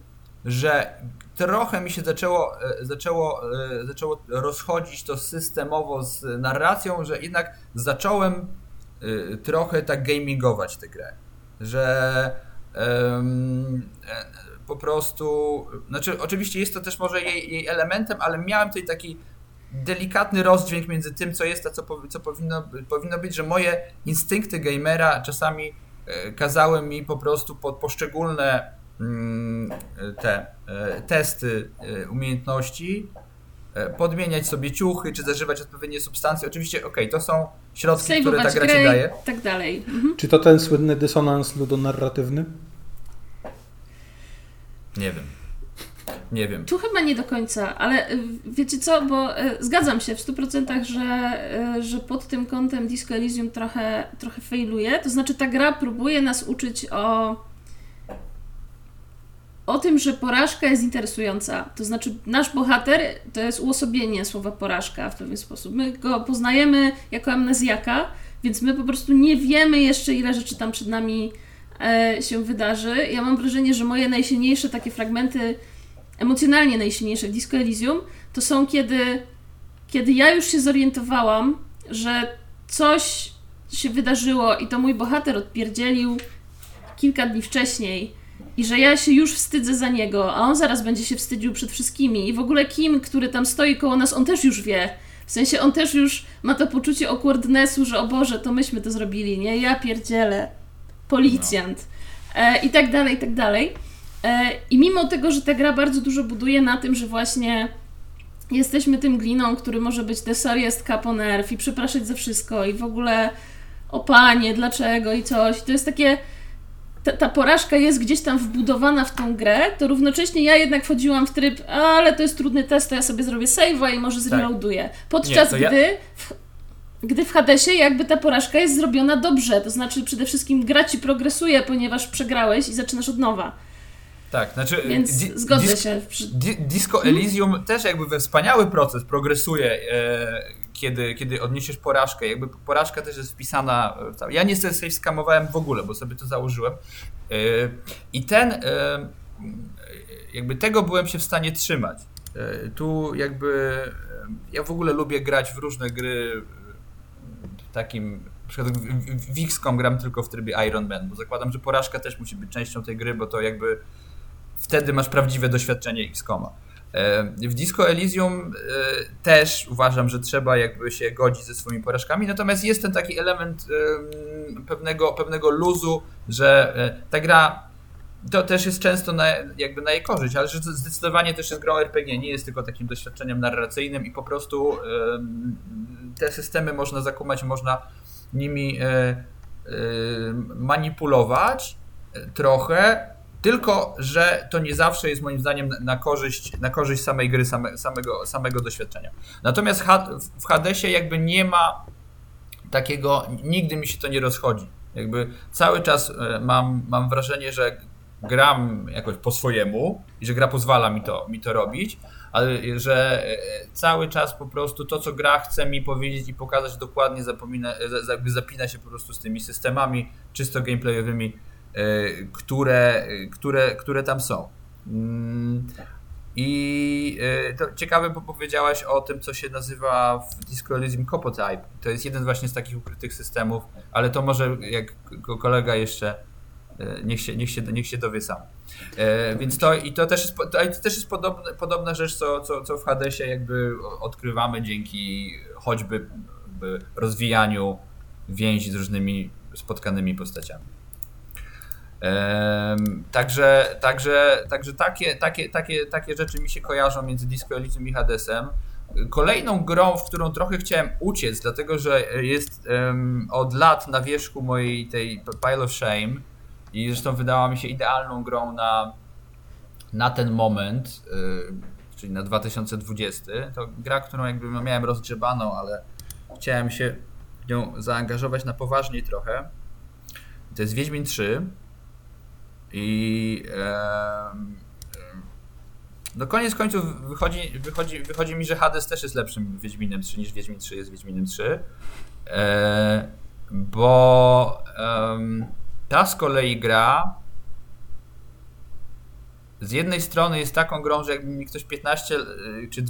że trochę mi się zaczęło, e, zaczęło, e, zaczęło rozchodzić to systemowo z narracją, że jednak zacząłem e, trochę tak gamingować tę grę. Że um, po prostu, znaczy oczywiście jest to też może jej, jej elementem, ale miałem tutaj taki delikatny rozdźwięk między tym, co jest, a co, co powinno, powinno być, że moje instynkty gamera czasami kazały mi po prostu pod poszczególne te e, testy e, umiejętności, e, podmieniać sobie ciuchy, czy zażywać odpowiednie substancje. Oczywiście, okej, okay, to są środki, które ta gra ci daje. tak dalej. Mhm. Czy to ten słynny dysonans ludonarratywny? Nie wiem. Nie wiem. Tu chyba nie do końca, ale wiecie co, bo zgadzam się w 100%, że, że pod tym kątem Disco Elysium trochę, trochę failuje. To znaczy ta gra próbuje nas uczyć o o tym, że porażka jest interesująca. To znaczy, nasz bohater to jest uosobienie słowa porażka w pewien sposób. My go poznajemy jako amnezjaka, więc my po prostu nie wiemy jeszcze, ile rzeczy tam przed nami e, się wydarzy. Ja mam wrażenie, że moje najsilniejsze takie fragmenty, emocjonalnie najsilniejsze w Disco Elysium, to są kiedy, kiedy ja już się zorientowałam, że coś się wydarzyło i to mój bohater odpierdzielił kilka dni wcześniej i że ja się już wstydzę za niego, a on zaraz będzie się wstydził przed wszystkimi. I w ogóle Kim, który tam stoi koło nas, on też już wie. W sensie on też już ma to poczucie awkwardnessu, że o Boże, to myśmy to zrobili, nie? Ja pierdzielę. Policjant. No. E, I tak dalej, i tak dalej. E, I mimo tego, że ta gra bardzo dużo buduje na tym, że właśnie jesteśmy tym gliną, który może być the sorriest cup on earth i przepraszać za wszystko i w ogóle o panie, dlaczego i coś. To jest takie ta, ta, porażka jest gdzieś tam wbudowana w tą grę, to równocześnie ja jednak wchodziłam w tryb, ale to jest trudny test, to ja sobie zrobię save'a i może zreloaduję. Tak. Podczas Nie, gdy, ja... w, gdy w Hadesie jakby ta porażka jest zrobiona dobrze, to znaczy przede wszystkim gra ci progresuje, ponieważ przegrałeś i zaczynasz od nowa. Tak, znaczy. Więc zgodzę się. Disco Elysium hmm? też jakby we wspaniały proces progresuje. E, kiedy, kiedy odniesiesz porażkę. Jakby porażka też jest wpisana. Ja niestety sobie skamowałem w ogóle, bo sobie to założyłem. E, I ten, e, jakby tego byłem się w stanie trzymać. Tu jakby ja w ogóle lubię grać w różne gry takim na przykład w XCOM gram tylko w trybie Iron Man, bo zakładam, że porażka też musi być częścią tej gry, bo to jakby wtedy masz prawdziwe doświadczenie XCOMa. E, w Disco Elysium e, też uważam, że trzeba jakby się godzić ze swoimi porażkami, natomiast jest ten taki element pewnego, pewnego luzu, że e, ta gra to też jest często na, jakby na jej korzyść, ale że zdecydowanie też jest grą RPG, nie jest tylko takim doświadczeniem narracyjnym i po prostu te systemy można zakumać, można nimi manipulować trochę, tylko, że to nie zawsze jest moim zdaniem na korzyść, na korzyść samej gry, same, samego, samego doświadczenia. Natomiast w Hadesie jakby nie ma takiego, nigdy mi się to nie rozchodzi. Jakby cały czas e, mam, mam wrażenie, że gram jakoś po swojemu i że gra pozwala mi to, mi to robić, ale że e, cały czas po prostu to, co gra chce mi powiedzieć i pokazać dokładnie, zapomina, zapina się po prostu z tymi systemami czysto gameplayowymi które, które, które tam są. Mm, I e, to ciekawe, bo powiedziałaś o tym, co się nazywa w Disco Elysium Copotype. To jest jeden właśnie z takich ukrytych systemów, ale to może jak kolega jeszcze niech się, niech się, niech się dowie sam. więc to i to też jest, to też jest podobne, podobna rzecz, co, co, co w Hadesie jakby odkrywamy dzięki choćby rozwijaniu więzi z różnymi spotkanymi postaciami. Także, także, także takie, takie, takie, takie rzeczy mi się kojarzą między Disco Elysium i Hadesem. Kolejną grą, w którą trochę chciałem uciec, dlatego że jest um, od lat na wierzchu mojej tej Pile of Shame i zresztą wydała mi się idealną grą na, na ten moment, yy, czyli na 2020. To gra, którą jakby miałem rozgrzebaną, ale chciałem się nią zaangażować na poważniej trochę. To jest Wiedźmin 3. I no koniec końców wychodzi, wychodzi, wychodzi mi, że Hades też jest lepszym Wiedźminem 3 niż Wiedźmin 3 jest Wiedźminem 3. E, bo ta z kolei gra z jednej strony jest taką grą, że jakby mi ktoś 15 y, czy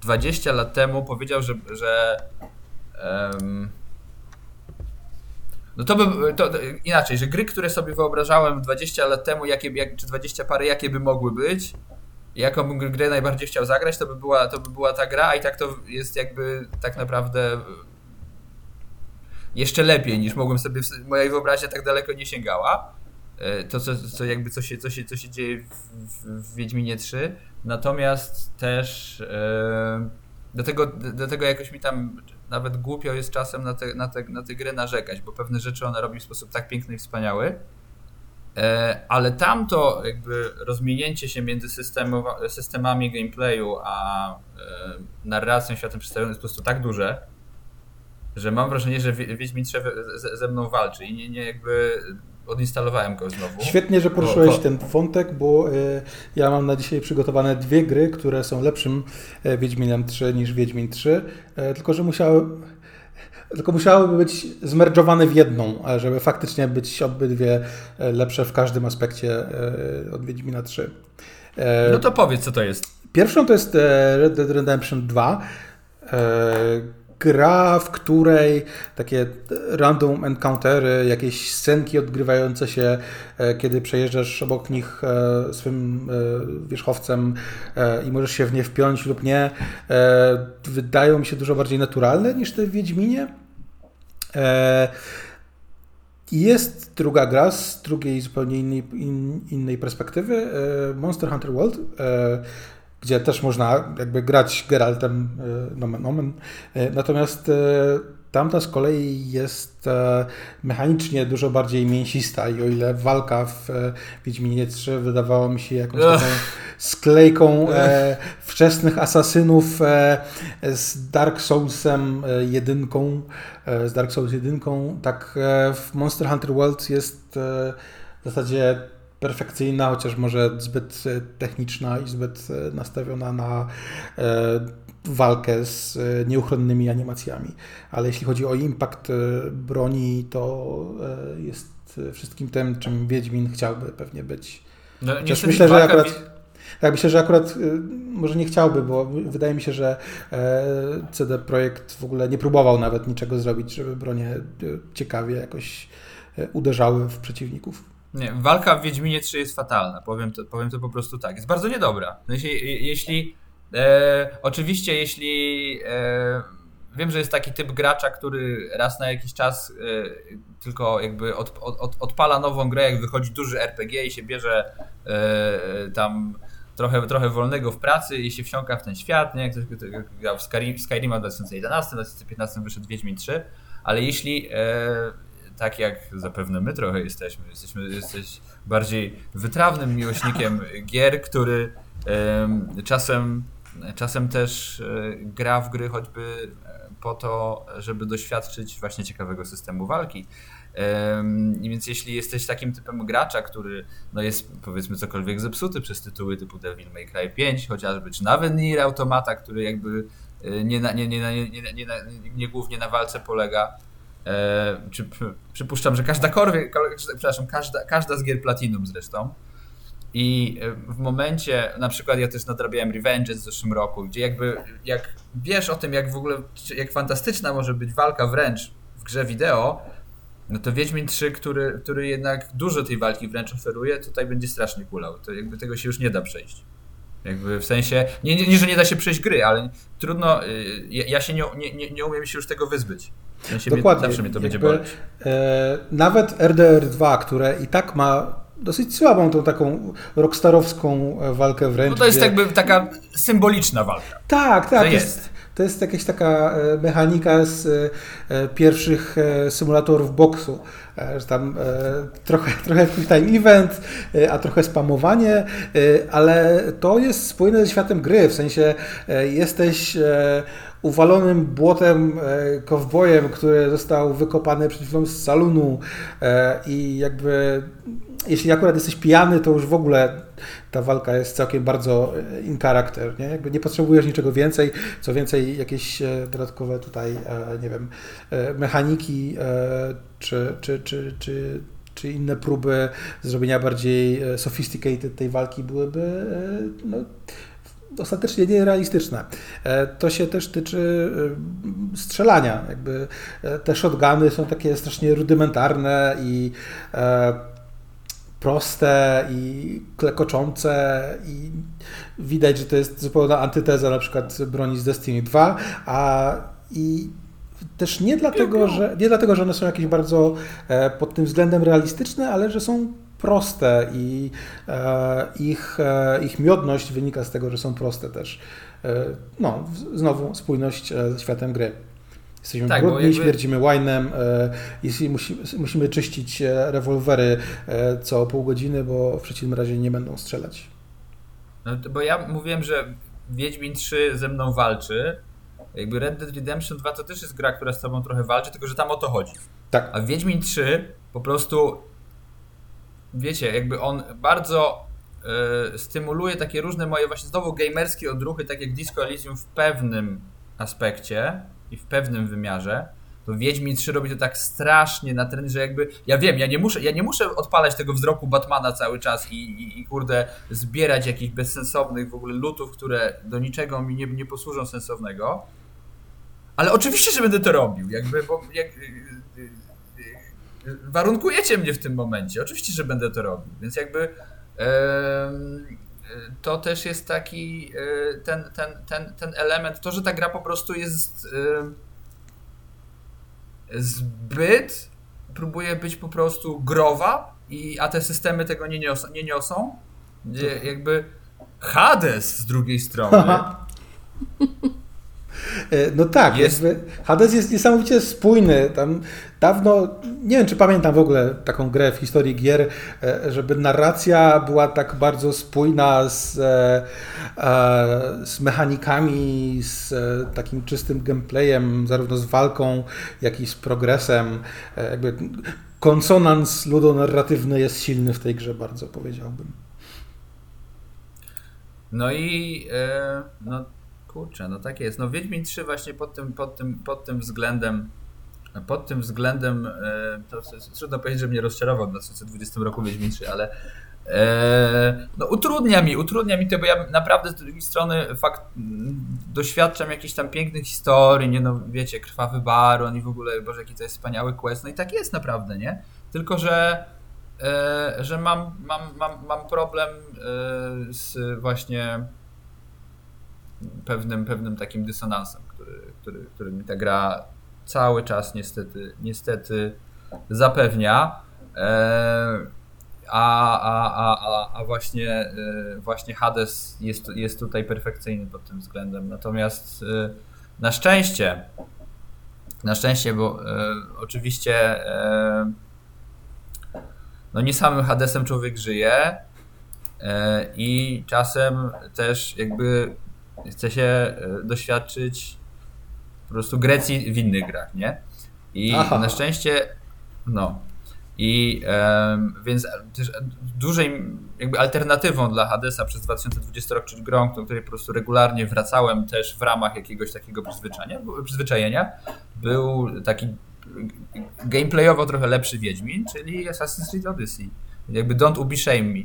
20 lat temu powiedział, że, że no to by, to, inaczej, że gry, które sobie wyobrażałem 20 lat temu, jakie, jak, czy 20 parę, jakie by mogły być, jaką bym grę najbardziej chciał zagrać, to by, była, to by była ta gra, i tak to jest jakby tak naprawdę jeszcze lepiej niż mogłem sobie, moja wyobraźnia tak daleko nie sięgała. E, to, co, co jakby co się, co się, co się dzieje w, w, Wiedźminie 3. Natomiast też e, dlatego, dlatego jakoś mi tam nawet głupio jest czasem na te, na, te, na te gry narzekać, bo pewne rzeczy ona robi w sposób tak piękny i wspaniały. E, ale tamto jakby rozminięcie się między systemami gameplayu a narracją światem przedstawionym jest po prostu tak duże, że mam wrażenie, że Wiedźmin 3 ze mną walczy i nie, nie jakby odinstalowałem go znowu. Świetnie, że poruszyłeś ten wątek, bo y, ja mam na dzisiaj przygotowane dwie gry, które są lepszym y, Wiedźminem 3 niż Wiedźmin 3, y, tylko że musiały tylko musiałyby być zmerdżowane w jedną, żeby faktycznie być obydwie lepsze w każdym aspekcie od Wiedźmina 3. No to powiedz, co to jest. Pierwszą to jest Red Dead Redemption 2 gra, w której takie random encountery, jakieś scenki odgrywające się, e, kiedy przejeżdżasz obok nich e, swym e, wierzchowcem i możesz się w nie wpiąć lub nie, wydają mi się dużo bardziej naturalne niż te w Wiedźminie. Jest druga gra z drugiej zupełnie innej, innej perspektywy, Monster Hunter World gdzie też można jakby grać Geraltem e, nomen omen. E, natomiast e, tamta z kolei jest mechanicznie dużo bardziej mięsista i o ile walka w Wiedźminie 3 wydawała mi się jakąś taką sklejką wczesnych asasynów z Dark Soulsem jedynką, z Dark Souls jedynką, tak w Monster Hunter World jest w zasadzie perfekcyjna, chociaż może zbyt e, techniczna i zbyt e, nastawiona na e, walkę z nieuchronnymi animacjami. Ale jeśli chodzi o impact broni, to jest wszystkim tym, czym Wiedźmin chciałby pewnie być. No, Chociaż myślę, że akurat. Tak, myślę, że akurat może nie chciałby, bo wydaje mi się, że CD Projekt w ogóle nie próbował nawet niczego zrobić, żeby bronie ciekawie jakoś uderzały w przeciwników. Nie, walka w Wiedźminie 3 jest fatalna, powiem to, powiem to po prostu tak. Jest bardzo niedobra. No jeśli, jeśli e, oczywiście, jeśli e, wiem, że jest taki typ gracza, który raz na jakiś czas e, tylko jakby od, od, odpala nową grę, jak wychodzi duży RPG i się bierze e, tam trochę, trochę wolnego w pracy i się wsiąka w ten świat, nie? Ktoś grał w Skyrim, Skyrima w 2011, w 2015 wyszedł Wiedźmin 3, ale jeśli e, tak jak zapewne my trochę jesteśmy. Jesteśmy jesteś bardziej wytrawnym miłośnikiem gier, który czasem, czasem też e, gra w gry choćby e, po to, żeby doświadczyć właśnie ciekawego systemu walki. Więc jeśli jesteś takim typem gracza, który no jest powiedzmy cokolwiek zepsuty przez tytuły typu Devil May Cry 5 chociażby, czy nawet Nier Automata, który jakby e, nie, na, nie, nie, nie, nie, nie, nie głównie na walce polega, E, czy, przypuszczam, że każda korwie, przepraszam, każda, każda z gier Platinum zresztą. I e, w momencie, na przykład ja też nadrabiałem Revenge w zeszłym roku, gdzie jakby, jak wiesz o tym, jak w ogóle, jak fantastyczna może być walka wręcz w grze wideo, no to Wiedźmin 3, który, który jednak dużo tej walki wręcz oferuje, tutaj będzie strasznie kulał. To jakby tego się już nie da przejść. Jakby w sensie, nie, nie, nie że nie da się przejść gry, ale trudno, y, ja, ja się nie, nie, nie umiem się już tego wyzbyć. Dokładnie. Zawsze mnie to będzie boleć. E, nawet RDR2, które i tak ma dosyć słabą tą taką rockstarowską walkę wręcz. No to jest gdzie... jakby taka symboliczna walka. Tak, tak. jest. jest. To jest jakaś taka e, mechanika z e, pierwszych e, symulatorów boksu, że tam trochę, [laughs] trochę quick time event, a trochę spamowanie, ale to jest spójne ze światem gry, w sensie jesteś uwalonym błotem kowbojem, który został wykopany przed chwilą z salonu i jakby jeśli akurat jesteś pijany, to już w ogóle ta walka jest całkiem bardzo e, in character, nie? Jakby nie potrzebujesz niczego więcej, co więcej jakieś e, dodatkowe tutaj, e, nie wiem, mechaniki czy, czy, czy, czy, czy inne próby zrobienia bardziej sophisticated tej walki byłyby no, ostatecznie nierealistyczne. To się też tyczy strzelania. Jakby te shotguny są takie strasznie rudymentarne i proste i klekoczące i widać, że to jest zupełna antyteza na przykład broni z Destiny 2, a i też nie dlatego, że, nie dlatego, że one są jakieś bardzo e, pod tym względem realistyczne, ale że są proste i e, ich, e, ich miodność wynika z tego, że są proste też. No, znowu spójność ze światem gry. Jesteśmy tak, brudni, jakby... śmierdzimy winem, jeśli musi, musimy czyścić rewolwery co pół godziny, bo w przeciwnym razie nie będą strzelać. No, bo ja mówiłem, że Wiedźmin 3 ze mną walczy, jakby Red Dead Redemption 2 to też jest gra, która z tobą trochę walczy, tylko że tam o to chodzi. Tak. A Wiedźmin 3 po prostu wiecie, jakby on bardzo y, stymuluje takie różne moje właśnie znowu gamerskie odruchy, tak jak Disco Elysium w pewnym aspekcie i w pewnym wymiarze, to Wiedźmin 3 robi to tak strasznie na teren, że jakby, ja wiem, ja nie muszę, ja nie muszę odpalać tego wzroku Batmana cały czas i, i, i kurde zbierać jakichś bezsensownych w ogóle lutów, które do niczego mi nie, nie posłużą sensownego, ale oczywiście, że będę to robił, jakby, bo jak, warunkujecie mnie w tym momencie, oczywiście, że będę to robił, więc jakby to też jest taki ten, ten, ten, ten element, to, że ta gra po prostu jest zbyt próbuje być po prostu growa, i, a te systemy tego nie niosą. Nie niosą. Jakby Hades z drugiej strony E, [laughs] no tak, jest... Hades jest niesamowicie spójny. Tam dawno, nie wiem czy pamiętam w ogóle taką grę w historii gier, e, żeby narracja była tak bardzo spójna z, e, z mechanikami, z takim czystym gameplayem, zarówno z walką, jak i z progresem. Jakby konsonans ludonarratywny jest silny w tej grze bardzo, powiedziałbym. No i no, Kurczę, no tak jest. No Wiedźmin 3 właśnie pod tym, pod tym, pod tym względem pod tym względem e, to trudno powiedzieć, że mnie rozczarował w 2020 roku Wiedźmin 3, ale e, no, utrudnia mi, utrudnia mi to, bo ja naprawdę z drugiej strony fakt, doświadczam jakichś tam pięknych historii, nie no, wiecie, Krwawy Baron i w ogóle, Boże, jaki to jest wspaniały quest, no i tak jest naprawdę, nie? Tylko, że e, że mam, mam, mam, mam problem z właśnie pewnym, pewnym takim dysonansem, który, który, który mi ta gra cały czas niestety, niestety zapewnia. E, a, a, a, a właśnie, e, właśnie Hades jest, jest tutaj perfekcyjny pod tym względem. Natomiast e, na szczęście, na szczęście, bo oczywiście no nie samym Hadesem człowiek żyje i czasem też jakby chce się e, doświadczyć po prostu Grecji w innych grach, nie? I Aha. na szczęście, no. I um, więc też dużej jakby alternatywą dla Hadesa przez 2020 rok, czyli grą, do której po prostu regularnie wracałem też w ramach jakiegoś takiego przyzwyczajenia, przyzwyczajenia był taki gameplayowo trochę lepszy Wiedźmin, czyli Assassin's Creed Odyssey. Jakby don't ubi shame me.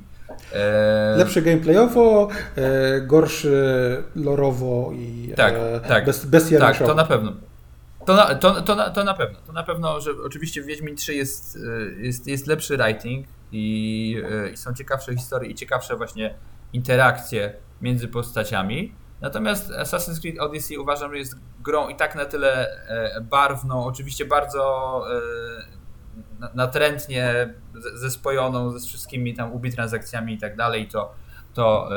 E... Lepszy gameplayowo, e, gorszy lorowo i tak, e, tak, bez, bez Tak, to na pewno. To na, to, to, na, to na pewno. To na pewno, że oczywiście w Wiedźmin 3 jest, e, jest, jest lepszy writing i, e, i są ciekawsze historie i ciekawsze właśnie interakcje między postaciami. Natomiast Assassin's Creed Odyssey uważam, że jest grą i tak na tyle e, barwną, oczywiście bardzo natrętnie zespojoną ze wszystkimi tam ubi transakcjami i tak dalej, to to,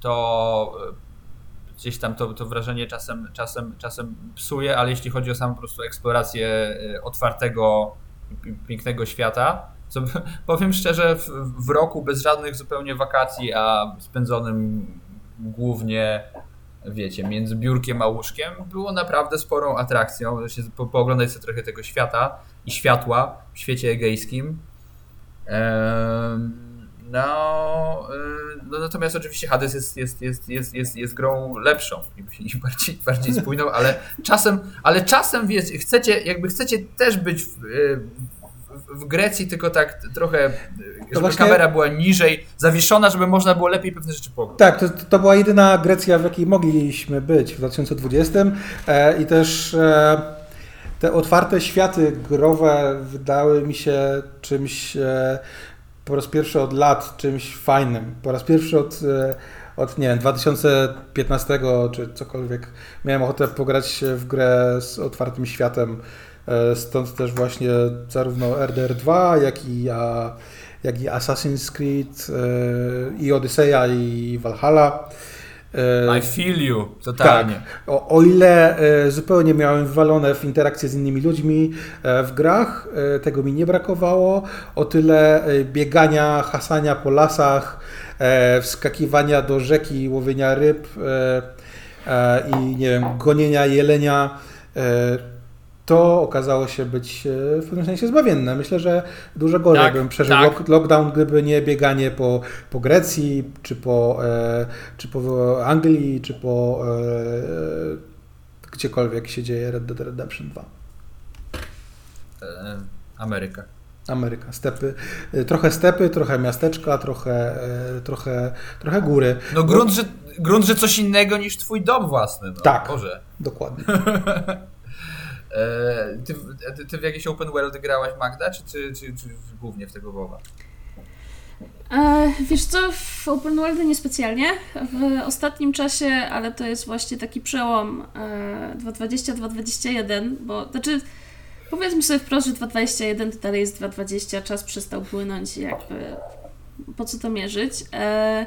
to gdzieś tam to, to wrażenie czasem, czasem, czasem psuje, ale jeśli chodzi o samą po prostu eksplorację e, otwartego, pięknego świata, co [laughs] powiem szczerze, w, w roku bez żadnych zupełnie wakacji, a spędzonym głównie wiecie, między biurkiem a łóżkiem było naprawdę sporą atrakcją, się po, pooglądać sobie trochę tego świata i światła w świecie egejskim. No, no, natomiast oczywiście Hades jest, jest, jest, jest, jest, jest grą lepszą i bardziej, bardziej spójną, ale czasem, ale czasem wiecie, chcecie, jakby chcecie też być w, w Grecji, tylko tak trochę, żeby właśnie- kamera była niżej zawieszona, żeby można było lepiej pewne rzeczy pograć. Tak, to, to była jedyna Grecja, w jakiej mogliśmy być w 2020 e, i też e, te otwarte światy growe wydały mi się czymś e, po raz pierwszy od lat, czymś fajnym. Po raz pierwszy od, e, od nie wiem, 2015 czy cokolwiek miałem ochotę pograć w grę z otwartym światem. E, Stąd też właśnie zarówno RDR 2, jak i, a, jak i Assassin's Creed, e, i Odyseja, i Valhalla. E, I feel you, totalnie. O, o ile e, zupełnie miałem wywalone w interakcje z innymi ludźmi e, w grach, e, tego mi nie brakowało, o tyle biegania, hasania po lasach, wskakiwania do rzeki, łowienia ryb i nie wiem, gonienia jelenia, to okazało się być e, w pewnym sensie zbawienne. Myślę, że dużo gorzej Tak, bym przeżył tak. lock- lockdown, gdyby nie bieganie po, po Grecji, czy po, e, czy po Anglii, czy po e, gdziekolwiek się dzieje Red Dead Redemption 2. E, Ameryka. Ameryka, stepy, e, trochę stepy, trochę miasteczka, trochę, trochę, trochę góry. No grunt, że, grunt, że coś innego niż twój dom własny. No. Tak. Boże. Dokładnie. [laughs] E, ty, ty, ty w jakieś open world grałaś Magda, czy, czy, czy, czy głównie w tego WoWa? E, wiesz co, w Open World niespecjalnie. W ostatnim czasie, ale to jest właśnie taki przełom e, 2.20-2.21, bo znaczy powiedzmy sobie wprost, że 2.21 to dalej jest 2.20, czas przestał płynąć jakby po co to mierzyć. E,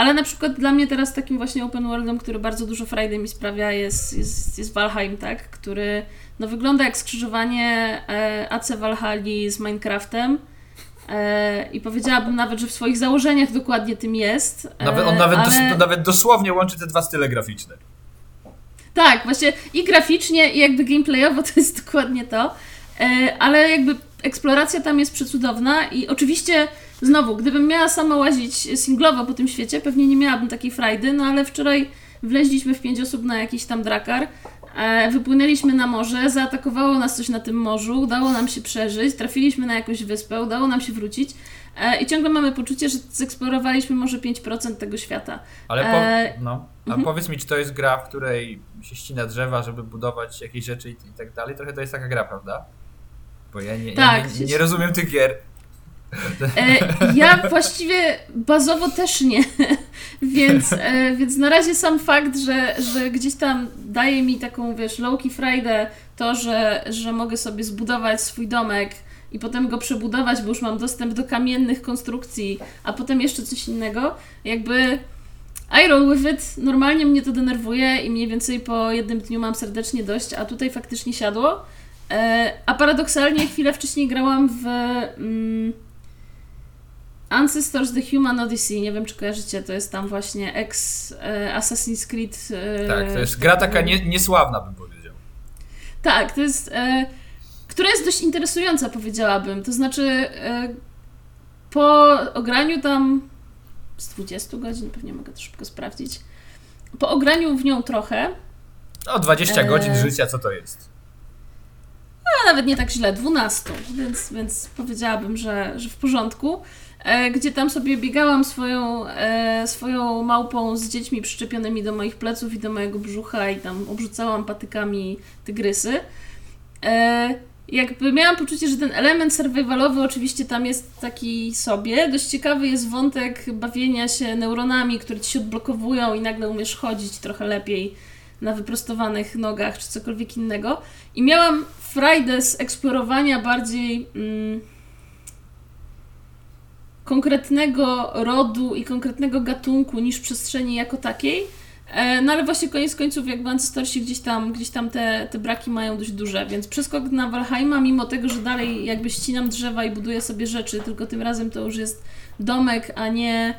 ale na przykład dla mnie teraz takim właśnie open worldem, który bardzo dużo frajdy mi sprawia jest, jest, jest Valheim, tak? Który no, wygląda jak skrzyżowanie e, AC Valhalla z Minecraftem. E, I powiedziałabym nawet, że w swoich założeniach dokładnie tym jest. e, Nawet, on nawet, dos, ale- nawet dosłownie łączy te dwa style graficzne. Tak, właśnie i graficznie, i jakby gameplayowo to jest dokładnie to. Ale jakby eksploracja tam jest przecudowna i oczywiście znowu, gdybym miała sama łazić singlowo po tym świecie, pewnie nie miałabym takiej frajdy, no ale wczoraj wleźliśmy w pięć osób na jakiś tam drakar, e, wypłynęliśmy na morze, zaatakowało nas coś na tym morzu, udało nam się przeżyć, trafiliśmy na jakąś wyspę, udało nam się wrócić e, i ciągle mamy poczucie, że zeksplorowaliśmy może 5% tego świata. Ale po, E, no, a mhm. powiedz mi, czy to jest gra, w której się ścina drzewa, żeby budować jakieś rzeczy i, i tak dalej? Trochę to jest taka gra, prawda? Bo ja nie, Tak. ja nie, nie rozumiem tych gier. E, ja właściwie bazowo też nie, [laughs] więc, e, więc na razie sam fakt, że, że gdzieś tam daje mi taką, wiesz, low-key frajdę to, że, że mogę sobie zbudować swój domek i potem go przebudować, bo już mam dostęp do kamiennych konstrukcji, a potem jeszcze coś innego, jakby I roll with it, normalnie mnie to denerwuje i mniej więcej po jednym dniu mam serdecznie dość, a tutaj faktycznie siadło. E, a paradoksalnie chwilę wcześniej grałam w... Mm, Ancestors The Human Odyssey, nie wiem czy kojarzycie, to jest tam właśnie ex e, Assassin's Creed. E, Tak, to jest gra taka nie, niesławna, bym powiedział. Tak, to jest. E, która jest dość interesująca, powiedziałabym. To znaczy, e, po ograniu tam z 20 godzin, pewnie mogę to szybko sprawdzić. Po ograniu w nią trochę, No, 20 E. godzin życia, co to jest? a nawet nie tak źle, 12, więc, więc powiedziałabym, że, że w porządku. E, gdzie tam sobie biegałam swoją, e, swoją małpą z dziećmi przyczepionymi do moich pleców i do mojego brzucha i tam obrzucałam patykami tygrysy. E, jakby miałam poczucie, że ten element survivalowy oczywiście tam jest taki sobie. Dość ciekawy jest wątek bawienia się neuronami, które ci się odblokowują i nagle umiesz chodzić trochę lepiej na wyprostowanych nogach czy cokolwiek innego. I miałam frajdę z eksplorowania bardziej mm, konkretnego rodu i konkretnego gatunku niż przestrzeni jako takiej. E, No ale właśnie koniec końców jakby Ancestorsi gdzieś tam, gdzieś tam te, te braki mają dość duże, więc przeskok na Valheima, mimo tego, że dalej jakby ścinam drzewa i buduję sobie rzeczy, tylko tym razem to już jest domek, a nie,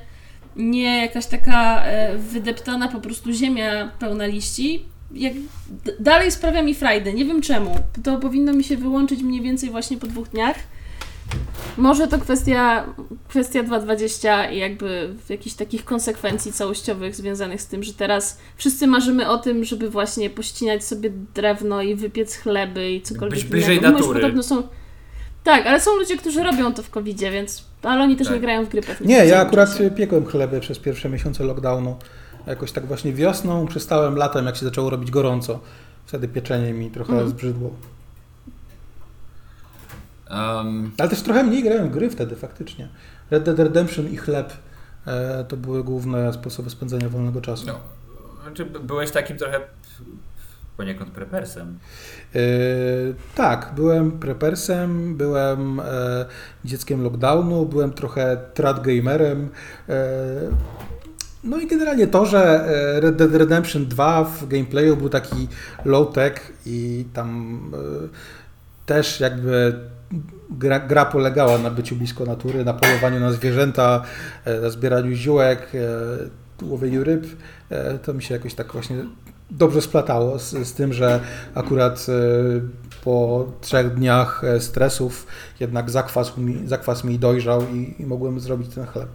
nie jakaś taka e, wydeptana po prostu ziemia pełna liści. Jak, dalej sprawia mi frajdę, nie wiem czemu. To powinno mi się wyłączyć mniej więcej właśnie po dwóch dniach. Może to kwestia, kwestia 2.20 i jakby jakichś takich konsekwencji całościowych związanych z tym, że teraz wszyscy marzymy o tym, żeby właśnie pościnać sobie drewno i wypiec chleby i cokolwiek Być bliżej innego. Natury. podobno są... Tak, ale są ludzie, którzy robią to w covid więc. Ale oni też Tak. nie grają w gry pewnie. Nie, ja akurat czasie. piekłem chleby przez pierwsze miesiące lockdownu. Jakoś tak właśnie wiosną, przestałem latem, jak się zaczęło robić gorąco. Wtedy pieczenie mi trochę Mhm. zbrzydło. Um, Ale też trochę mniej grałem w gry wtedy faktycznie. Red Dead Redemption i chleb e, to były główne sposoby spędzenia wolnego czasu. no, znaczy by- byłeś takim trochę poniekąd prepersem. E, tak, byłem prepersem, byłem e, dzieckiem lockdownu, byłem trochę trad gamerem. E, no i generalnie to, że e, Red Dead Redemption 2 w gameplayu był taki low-tech i tam e, też jakby gra, gra polegała na byciu blisko natury, na polowaniu na zwierzęta, e, na zbieraniu ziółek, e, łowieniu ryb, e, to mi się jakoś tak właśnie dobrze splatało z, z tym, że akurat po trzech dniach stresów jednak zakwas mi, zakwas mi dojrzał i, i mogłem zrobić ten chleb.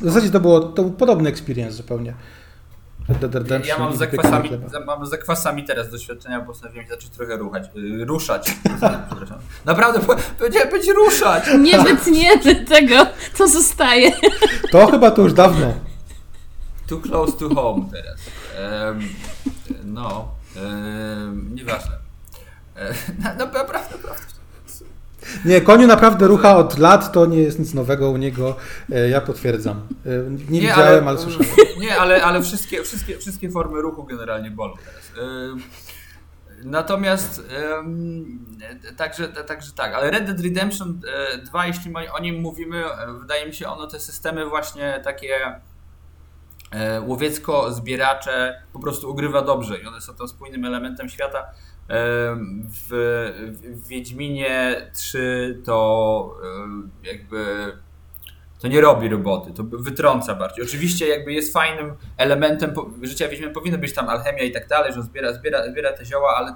W zasadzie to, było, to był podobny experience zupełnie. Ja mam z, za- mam z zakwasami teraz doświadczenia, bo postanowiłem zacząć trochę ruchać, yy, ruszać. Przepraszam. [laughs] Naprawdę, po- powiedziałem być ruszać. Nie wytniemy tego, to zostaje. To chyba to już dawno. Too close to home teraz. No, em, nieważne. [laughs] No, naprawdę, naprawdę. Nie, koniu naprawdę rucha od lat, to nie jest nic nowego u niego, e, ja potwierdzam. E, Nie, widziałem, ale, słyszałem. Nie, ale, ale wszystkie, wszystkie, wszystkie formy ruchu generalnie bolą teraz. Ym, Natomiast także, także tak, ale Red Dead Redemption e, 2, jeśli o nim mówimy, e, wydaje mi się ono te systemy właśnie takie e, łowiecko-zbieracze po prostu ugrywa dobrze i one są tam spójnym elementem świata. W, w Wiedźminie 3 to jakby to nie robi roboty, to wytrąca bardziej. Oczywiście jakby jest fajnym elementem życia Wiedźmina, powinna być tam alchemia i tak dalej, że zbiera, zbiera, zbiera te zioła, ale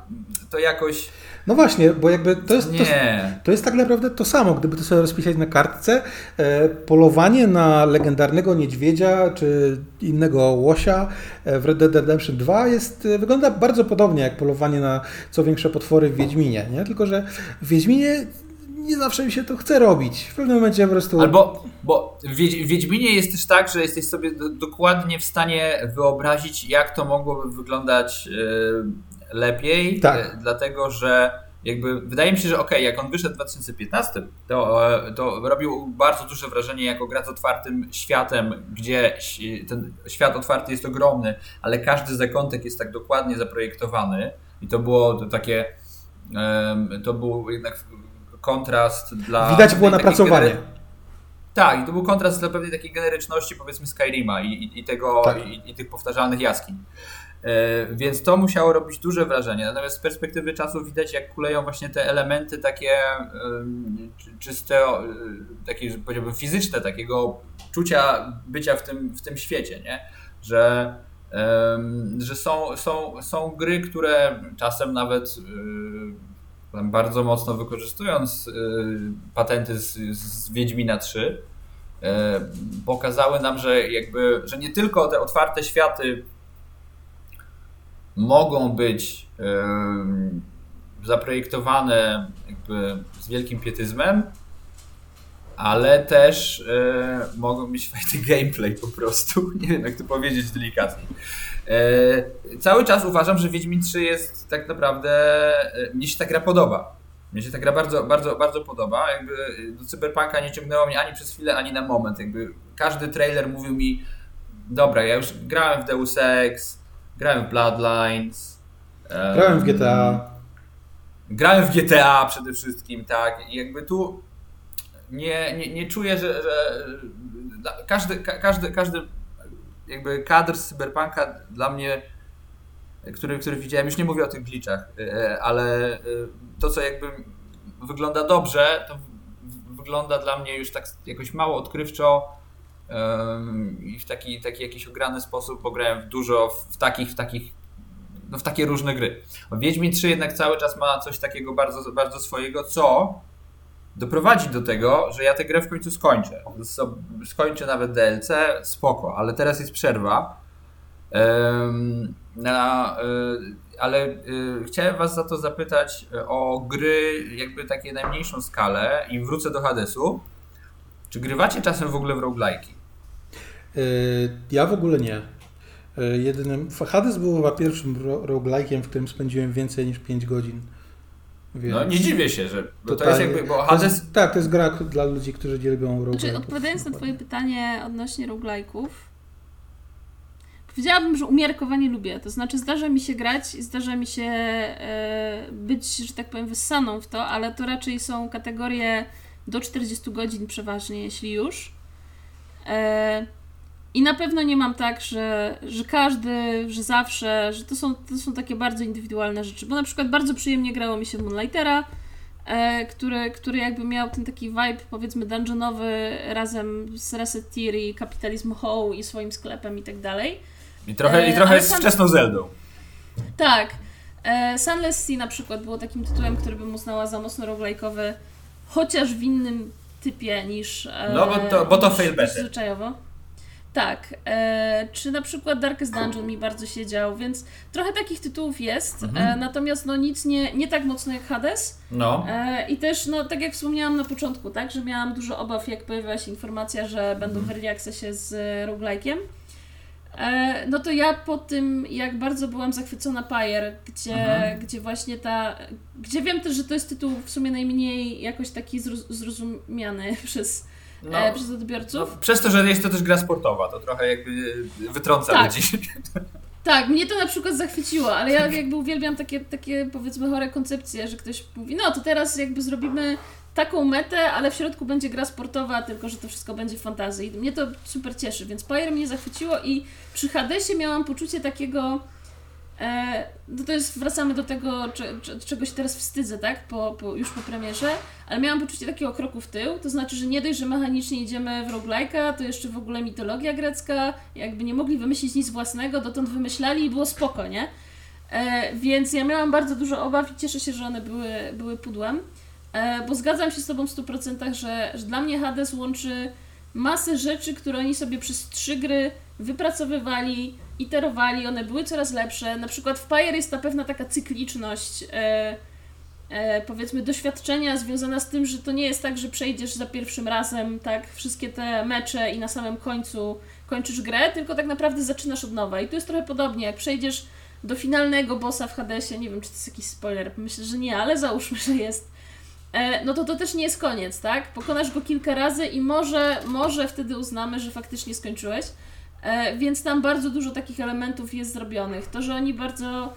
to jakoś No właśnie, bo jakby to jest, to, nie. to jest tak naprawdę to samo, gdyby to sobie rozpisać na kartce. E, polowanie na legendarnego niedźwiedzia czy innego łosia e, w Red Dead Redemption 2 jest, e, wygląda bardzo podobnie jak polowanie na co większe potwory w Wiedźminie, nie? Tylko, że w Wiedźminie nie zawsze mi się to chce robić. W pewnym momencie po prostu... Albo, bo w Wiedź- w Wiedźminie jest też tak, że jesteś sobie do, dokładnie w stanie wyobrazić, jak to mogłoby wyglądać e, lepiej, Tak. e, dlatego że jakby wydaje mi się, że okej, jak on wyszedł w 2015, to, e, to robił bardzo duże wrażenie jako gra z otwartym światem, gdzie ten świat otwarty jest ogromny, ale każdy zakątek jest tak dokładnie zaprojektowany i to było to takie, to był jednak kontrast dla... Widać było napracowanie. gener- tak, i to był kontrast dla pewnej takiej generyczności, powiedzmy, Skyrima i, i, i tego, Tak. i, i tych powtarzalnych jaskiń. E, więc to musiało robić duże wrażenie. Natomiast z perspektywy czasu widać, jak kuleją właśnie te elementy takie czyste, takie, powiedziałbym, fizyczne, takiego czucia bycia w tym, w tym świecie, nie? Że, że są, są, są gry, które czasem nawet e, tam bardzo mocno wykorzystując y, patenty z, z Wiedźmina 3, y, pokazały nam, że jakby, że nie tylko te otwarte światy mogą być y, zaprojektowane jakby z wielkim pietyzmem, ale też mogą mieć fajny gameplay po prostu. [laughs] Nie wiem, jak to powiedzieć delikatnie. E, cały czas uważam, że Wiedźmin 3 jest tak naprawdę. E, mnie się ta gra podoba. Mnie się ta gra bardzo, bardzo, bardzo podoba. Jakby do Cyberpunka nie ciągnęło mnie ani przez chwilę, ani na moment. Jakby każdy trailer mówił mi, dobra, ja już grałem w Deus Ex, grałem w Bloodlines. em, Grałem w GTA. Grałem w GTA przede wszystkim, tak. I jakby tu nie, nie, nie czuję, że, że dla- każdy, ka- każdy, każdy jakby kadr z Cyberpunka dla mnie, który, który widziałem, już nie mówię o tych glitchach, e, ale e, to, co jakby wygląda dobrze, to wygląda dla mnie już tak jakoś mało odkrywczo i w taki, taki jakiś ograny sposób, bo grałem w dużo w takich, w takich no w takie różne gry. Wiedźmin 3 jednak cały czas ma coś takiego bardzo, bardzo swojego, co doprowadzi do tego, że ja tę grę w końcu skończę. Skończę nawet DLC, spoko, ale teraz jest przerwa. Na, y, ale y, chciałem was za to zapytać o gry jakby takie najmniejszą skalę i wrócę do Hadesu. Czy grywacie czasem w ogóle w roguelike'i? Ja w ogóle nie. Jedynym, Hades był chyba pierwszym ro- roguelike'iem, w którym spędziłem więcej niż 5 godzin. Więc No nie dziwię się, że bo to jest jakby, bo to Hades jest, tak, to jest gra dla ludzi, którzy dzierbią roguelike'ów. Znaczy, odpowiadając na. Twoje pytanie odnośnie roguelike'ów, powiedziałabym, że umiarkowanie lubię. To znaczy, zdarza mi się grać i zdarza mi się e, być, że tak powiem, wyssaną w to, ale to raczej są kategorie do 40 godzin przeważnie, jeśli już. I na pewno nie mam tak, że, że każdy, że zawsze, że to są, to są takie bardzo indywidualne rzeczy. Bo na przykład bardzo przyjemnie grało mi się w Moonlightera, e, który, który jakby miał ten taki vibe, powiedzmy, dungeonowy razem z Reset Tier i Kapitalizm How i swoim sklepem i tak dalej. i trochę, i E, trochę ale z sam- wczesną Zeldą. Tak. E, Sunless Sea na przykład było takim tytułem, który bym uznała za mocno roguelike'owy, chociaż w innym typie niż. E, No, bo to- bo to niż- fail niż. Zwyczajowo. Tak. E, czy na przykład Darkest Dungeon mi bardzo siedział, więc trochę takich tytułów jest, Mhm. e, natomiast no nic nie, nie tak mocno jak Hades. No. E, I też, no tak jak wspomniałam na początku, tak, że miałam dużo obaw, jak pojawiła się informacja, że będą w early accessie z e, roguelike'iem. E, no to ja po tym, jak bardzo byłam zachwycona Pyre, gdzie, Mhm. gdzie właśnie ta. Gdzie wiem też, że to jest tytuł w sumie najmniej jakoś taki zroz, zrozumiany [laughs] przez, No, e, przez no, odbiorców. przez to, że jest to też gra sportowa, to trochę jakby wytrąca Tak. ludzi. [laughs] Tak, mnie to na przykład zachwyciło, ale ja jakby uwielbiam takie, takie powiedzmy chore koncepcje, że ktoś mówi, no to teraz jakby zrobimy taką metę, ale w środku będzie gra sportowa, tylko że to wszystko będzie fantazji. I mnie to super cieszy, więc Pyre mnie zachwyciło i przy Hadesie miałam poczucie takiego, e, no to jest, wracamy do tego, cze, cze, czego się teraz wstydzę, tak, po, po, już po premierze, ale miałam poczucie takiego kroku w tył, to znaczy, że nie dość, że mechanicznie idziemy w roguelike'a, to jeszcze w ogóle mitologia grecka, jakby nie mogli wymyślić nic własnego, dotąd wymyślali i było spoko, nie? E, więc ja miałam bardzo dużo obaw i cieszę się, że one były, były pudłem, e, bo zgadzam się z Tobą w 100%, że, że dla mnie Hades łączy masę rzeczy, które oni sobie przez trzy gry wypracowywali, iterowali, one były coraz lepsze. Na przykład w Pyre jest ta pewna taka cykliczność, e, e, powiedzmy, doświadczenia związana z tym, że to nie jest tak, że przejdziesz za pierwszym razem tak wszystkie te mecze i na samym końcu kończysz grę, tylko tak naprawdę zaczynasz od nowa. I tu jest trochę podobnie, jak przejdziesz do finalnego bossa w Hadesie, nie wiem, czy to jest jakiś spoiler, myślę, że nie, ale załóżmy, że jest. E, no to to też nie jest koniec, tak? Pokonasz go kilka razy i może, może wtedy uznamy, że faktycznie skończyłeś. E, więc tam bardzo dużo takich elementów jest zrobionych. To, że oni bardzo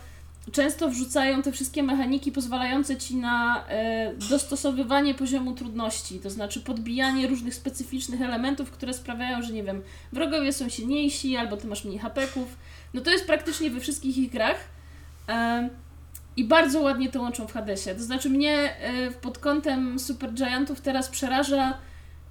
często wrzucają te wszystkie mechaniki pozwalające ci na e, dostosowywanie poziomu trudności, to znaczy podbijanie różnych specyficznych elementów, które sprawiają, że nie wiem, wrogowie są silniejsi albo ty masz mniej hapeków. No to jest praktycznie we wszystkich ich grach. E, i bardzo ładnie to łączą w Hadesie. To znaczy mnie pod kątem Super Giantów teraz przeraża,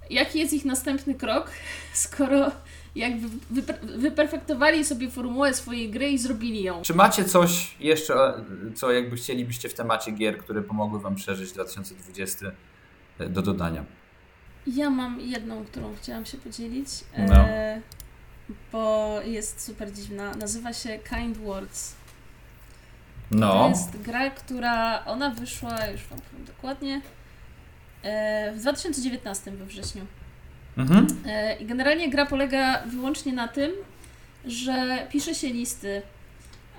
jaki jest ich następny krok, [laughs] skoro jakby wyper- wyperfektowali sobie formułę swojej gry i zrobili ją. Czy macie coś jeszcze, co jakby chcielibyście w temacie gier, które pomogły wam przeżyć 2020 do dodania? Ja mam jedną, którą chciałam się podzielić, No. e, bo jest super dziwna. Nazywa się Kind Words. To No, jest gra, która ona wyszła, już wam powiem dokładnie, e, w 2019 we wrześniu. Mhm. E, I generalnie gra polega wyłącznie na tym, że pisze się listy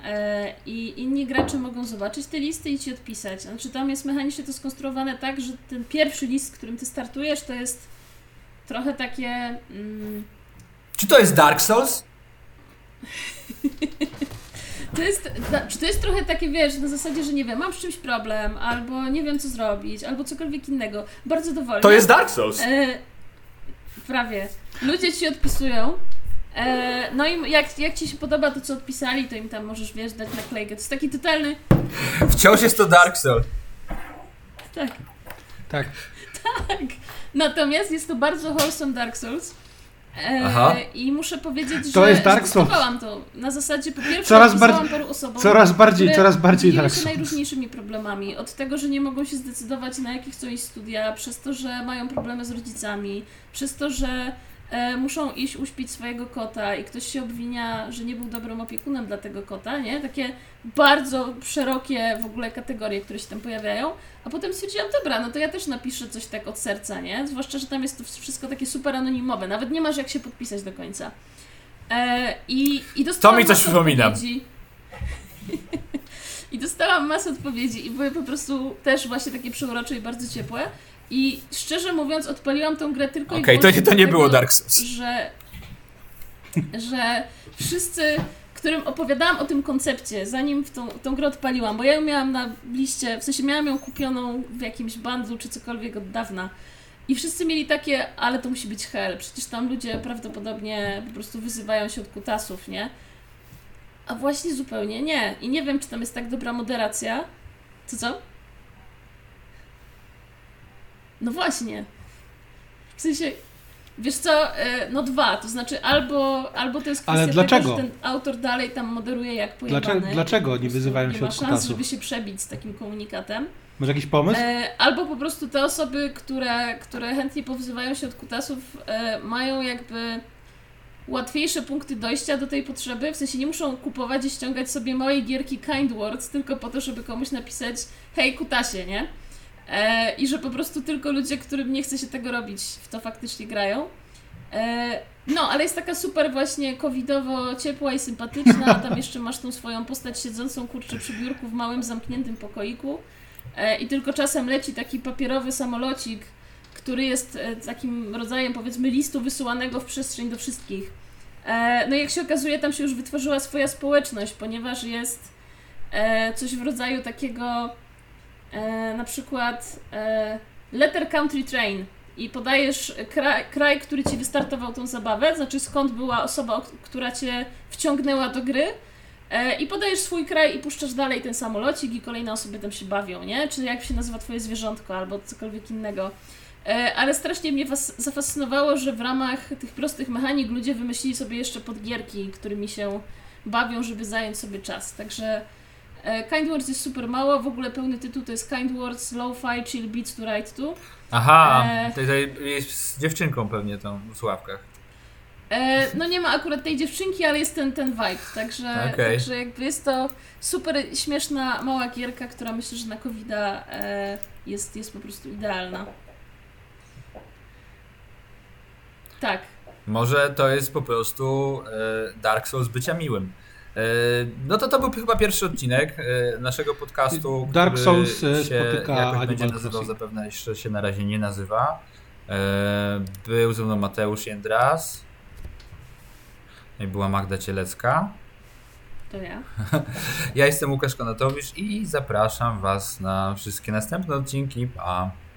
e, i inni gracze mogą zobaczyć te listy i ci odpisać. Znaczy tam jest mechanicznie to skonstruowane tak, że ten pierwszy list, z którym ty startujesz, to jest trochę takie... Mm, Czy to jest Dark Souls? [laughs] To jest, czy to jest trochę takie, wiesz, na zasadzie, że nie wiem, mam z czymś problem, albo nie wiem co zrobić, albo cokolwiek innego. Bardzo dowolnie. To jest Dark Souls. E, prawie. Ludzie ci odpisują. E, no i jak, jak ci się podoba to, co odpisali, to im tam możesz, wiesz, dać naklejkę. To jest taki totalny... Wciąż jest to Dark Souls. Tak, Tak. tak. Natomiast jest to bardzo wholesome Dark Souls. E, Aha. I muszę powiedzieć, To że jest Dark Souls. to. Na zasadzie po pierwsze Coraz bardziej- paru osobom. Coraz bardziej, które coraz bardziej Dark się Souls. najróżniejszymi problemami. Od tego, że nie mogą się zdecydować na jakie chcą iść studia, przez to, że mają problemy z rodzicami, przez to, że muszą iść uśpić swojego kota i ktoś się obwinia, że nie był dobrym opiekunem dla tego kota, nie? Takie bardzo szerokie w ogóle kategorie, które się tam pojawiają. A potem stwierdziłam, dobra, no to ja też napiszę coś tak od serca, nie? Zwłaszcza, że tam jest to wszystko takie super anonimowe, nawet nie masz jak się podpisać do końca. E, I, i dostałam To mi coś przypomina. [laughs] I dostałam masę odpowiedzi i były po prostu też właśnie takie przeurocze i bardzo ciepłe. I szczerze mówiąc, odpaliłam tą grę tylko i Okej, to, to nie było Dark Souls. Że, że wszyscy, którym opowiadałam o tym koncepcie, zanim w tą, tą grę odpaliłam, bo ja ją miałam na liście, w sensie miałam ją kupioną w jakimś bundlu czy cokolwiek od dawna. I wszyscy mieli takie, ale to musi być hell, przecież tam ludzie prawdopodobnie po prostu wyzywają się od kutasów, nie? A właśnie zupełnie nie. I nie wiem, czy tam jest tak dobra moderacja. Co co? No właśnie. W sensie, wiesz co, e, no dwa, to znaczy albo, albo to jest kwestia Ale dlaczego? tego, że ten autor dalej tam moderuje jak pojebany. Dlaczego, dlaczego nie wyzywają nie się ma od szans, kutasów? żeby się przebić z takim komunikatem. Masz jakiś pomysł? E, albo po prostu te osoby, które, które chętnie powzywają się od kutasów, e, mają jakby łatwiejsze punkty dojścia do tej potrzeby. W sensie nie muszą kupować i ściągać sobie małej gierki Kind Words tylko po to, żeby komuś napisać hej kutasie, nie? E, I że po prostu tylko ludzie, którym nie chce się tego robić, w to faktycznie grają. E, no, ale jest taka super właśnie covidowo ciepła i sympatyczna. [laughs] Tam jeszcze masz tą swoją postać siedzącą kurczę przy biurku w małym zamkniętym pokoiku. E, I tylko czasem leci taki papierowy samolocik, który jest e, takim rodzajem powiedzmy listu wysyłanego w przestrzeń do wszystkich. E, No i jak się okazuje, tam się już wytworzyła swoja społeczność, ponieważ jest e, coś w rodzaju takiego e, na przykład e, Letter Country Train i podajesz kraj, kraj, który ci wystartował tą zabawę, znaczy skąd była osoba, która cię wciągnęła do gry e, i podajesz swój kraj i puszczasz dalej ten samolocik i kolejne osoby tam się bawią, nie? Czy jak się nazywa twoje zwierzątko albo cokolwiek innego. E, Ale strasznie mnie was zafascynowało, że w ramach tych prostych mechanik ludzie wymyślili sobie jeszcze podgierki, którymi się bawią, żeby zająć sobie czas. Także Kind Words jest super mało, w ogóle pełny tytuł to jest Kind Words Lo-Fi Chill Beats to Write to. Aha, E. to jest z dziewczynką pewnie tam w Sławkach. E, no nie ma akurat tej dziewczynki, ale jest ten, ten vibe, także, Okej. także jakby jest to super śmieszna, mała gierka, która myślę, że na covid e, jest, jest po prostu idealna. Tak. Może to jest po prostu e, Dark Souls bycia miłym. E, no to to był chyba pierwszy odcinek e, naszego podcastu. Dark który Souls, e, się spotyka jakoś będzie nazywał, zapewne jeszcze się na razie nie nazywa. Był ze mną Mateusz Jędras. No I była Magda Cielecka. To ja. [laughs] Ja jestem Łukasz Konatowicz i zapraszam Was na wszystkie następne odcinki. Pa!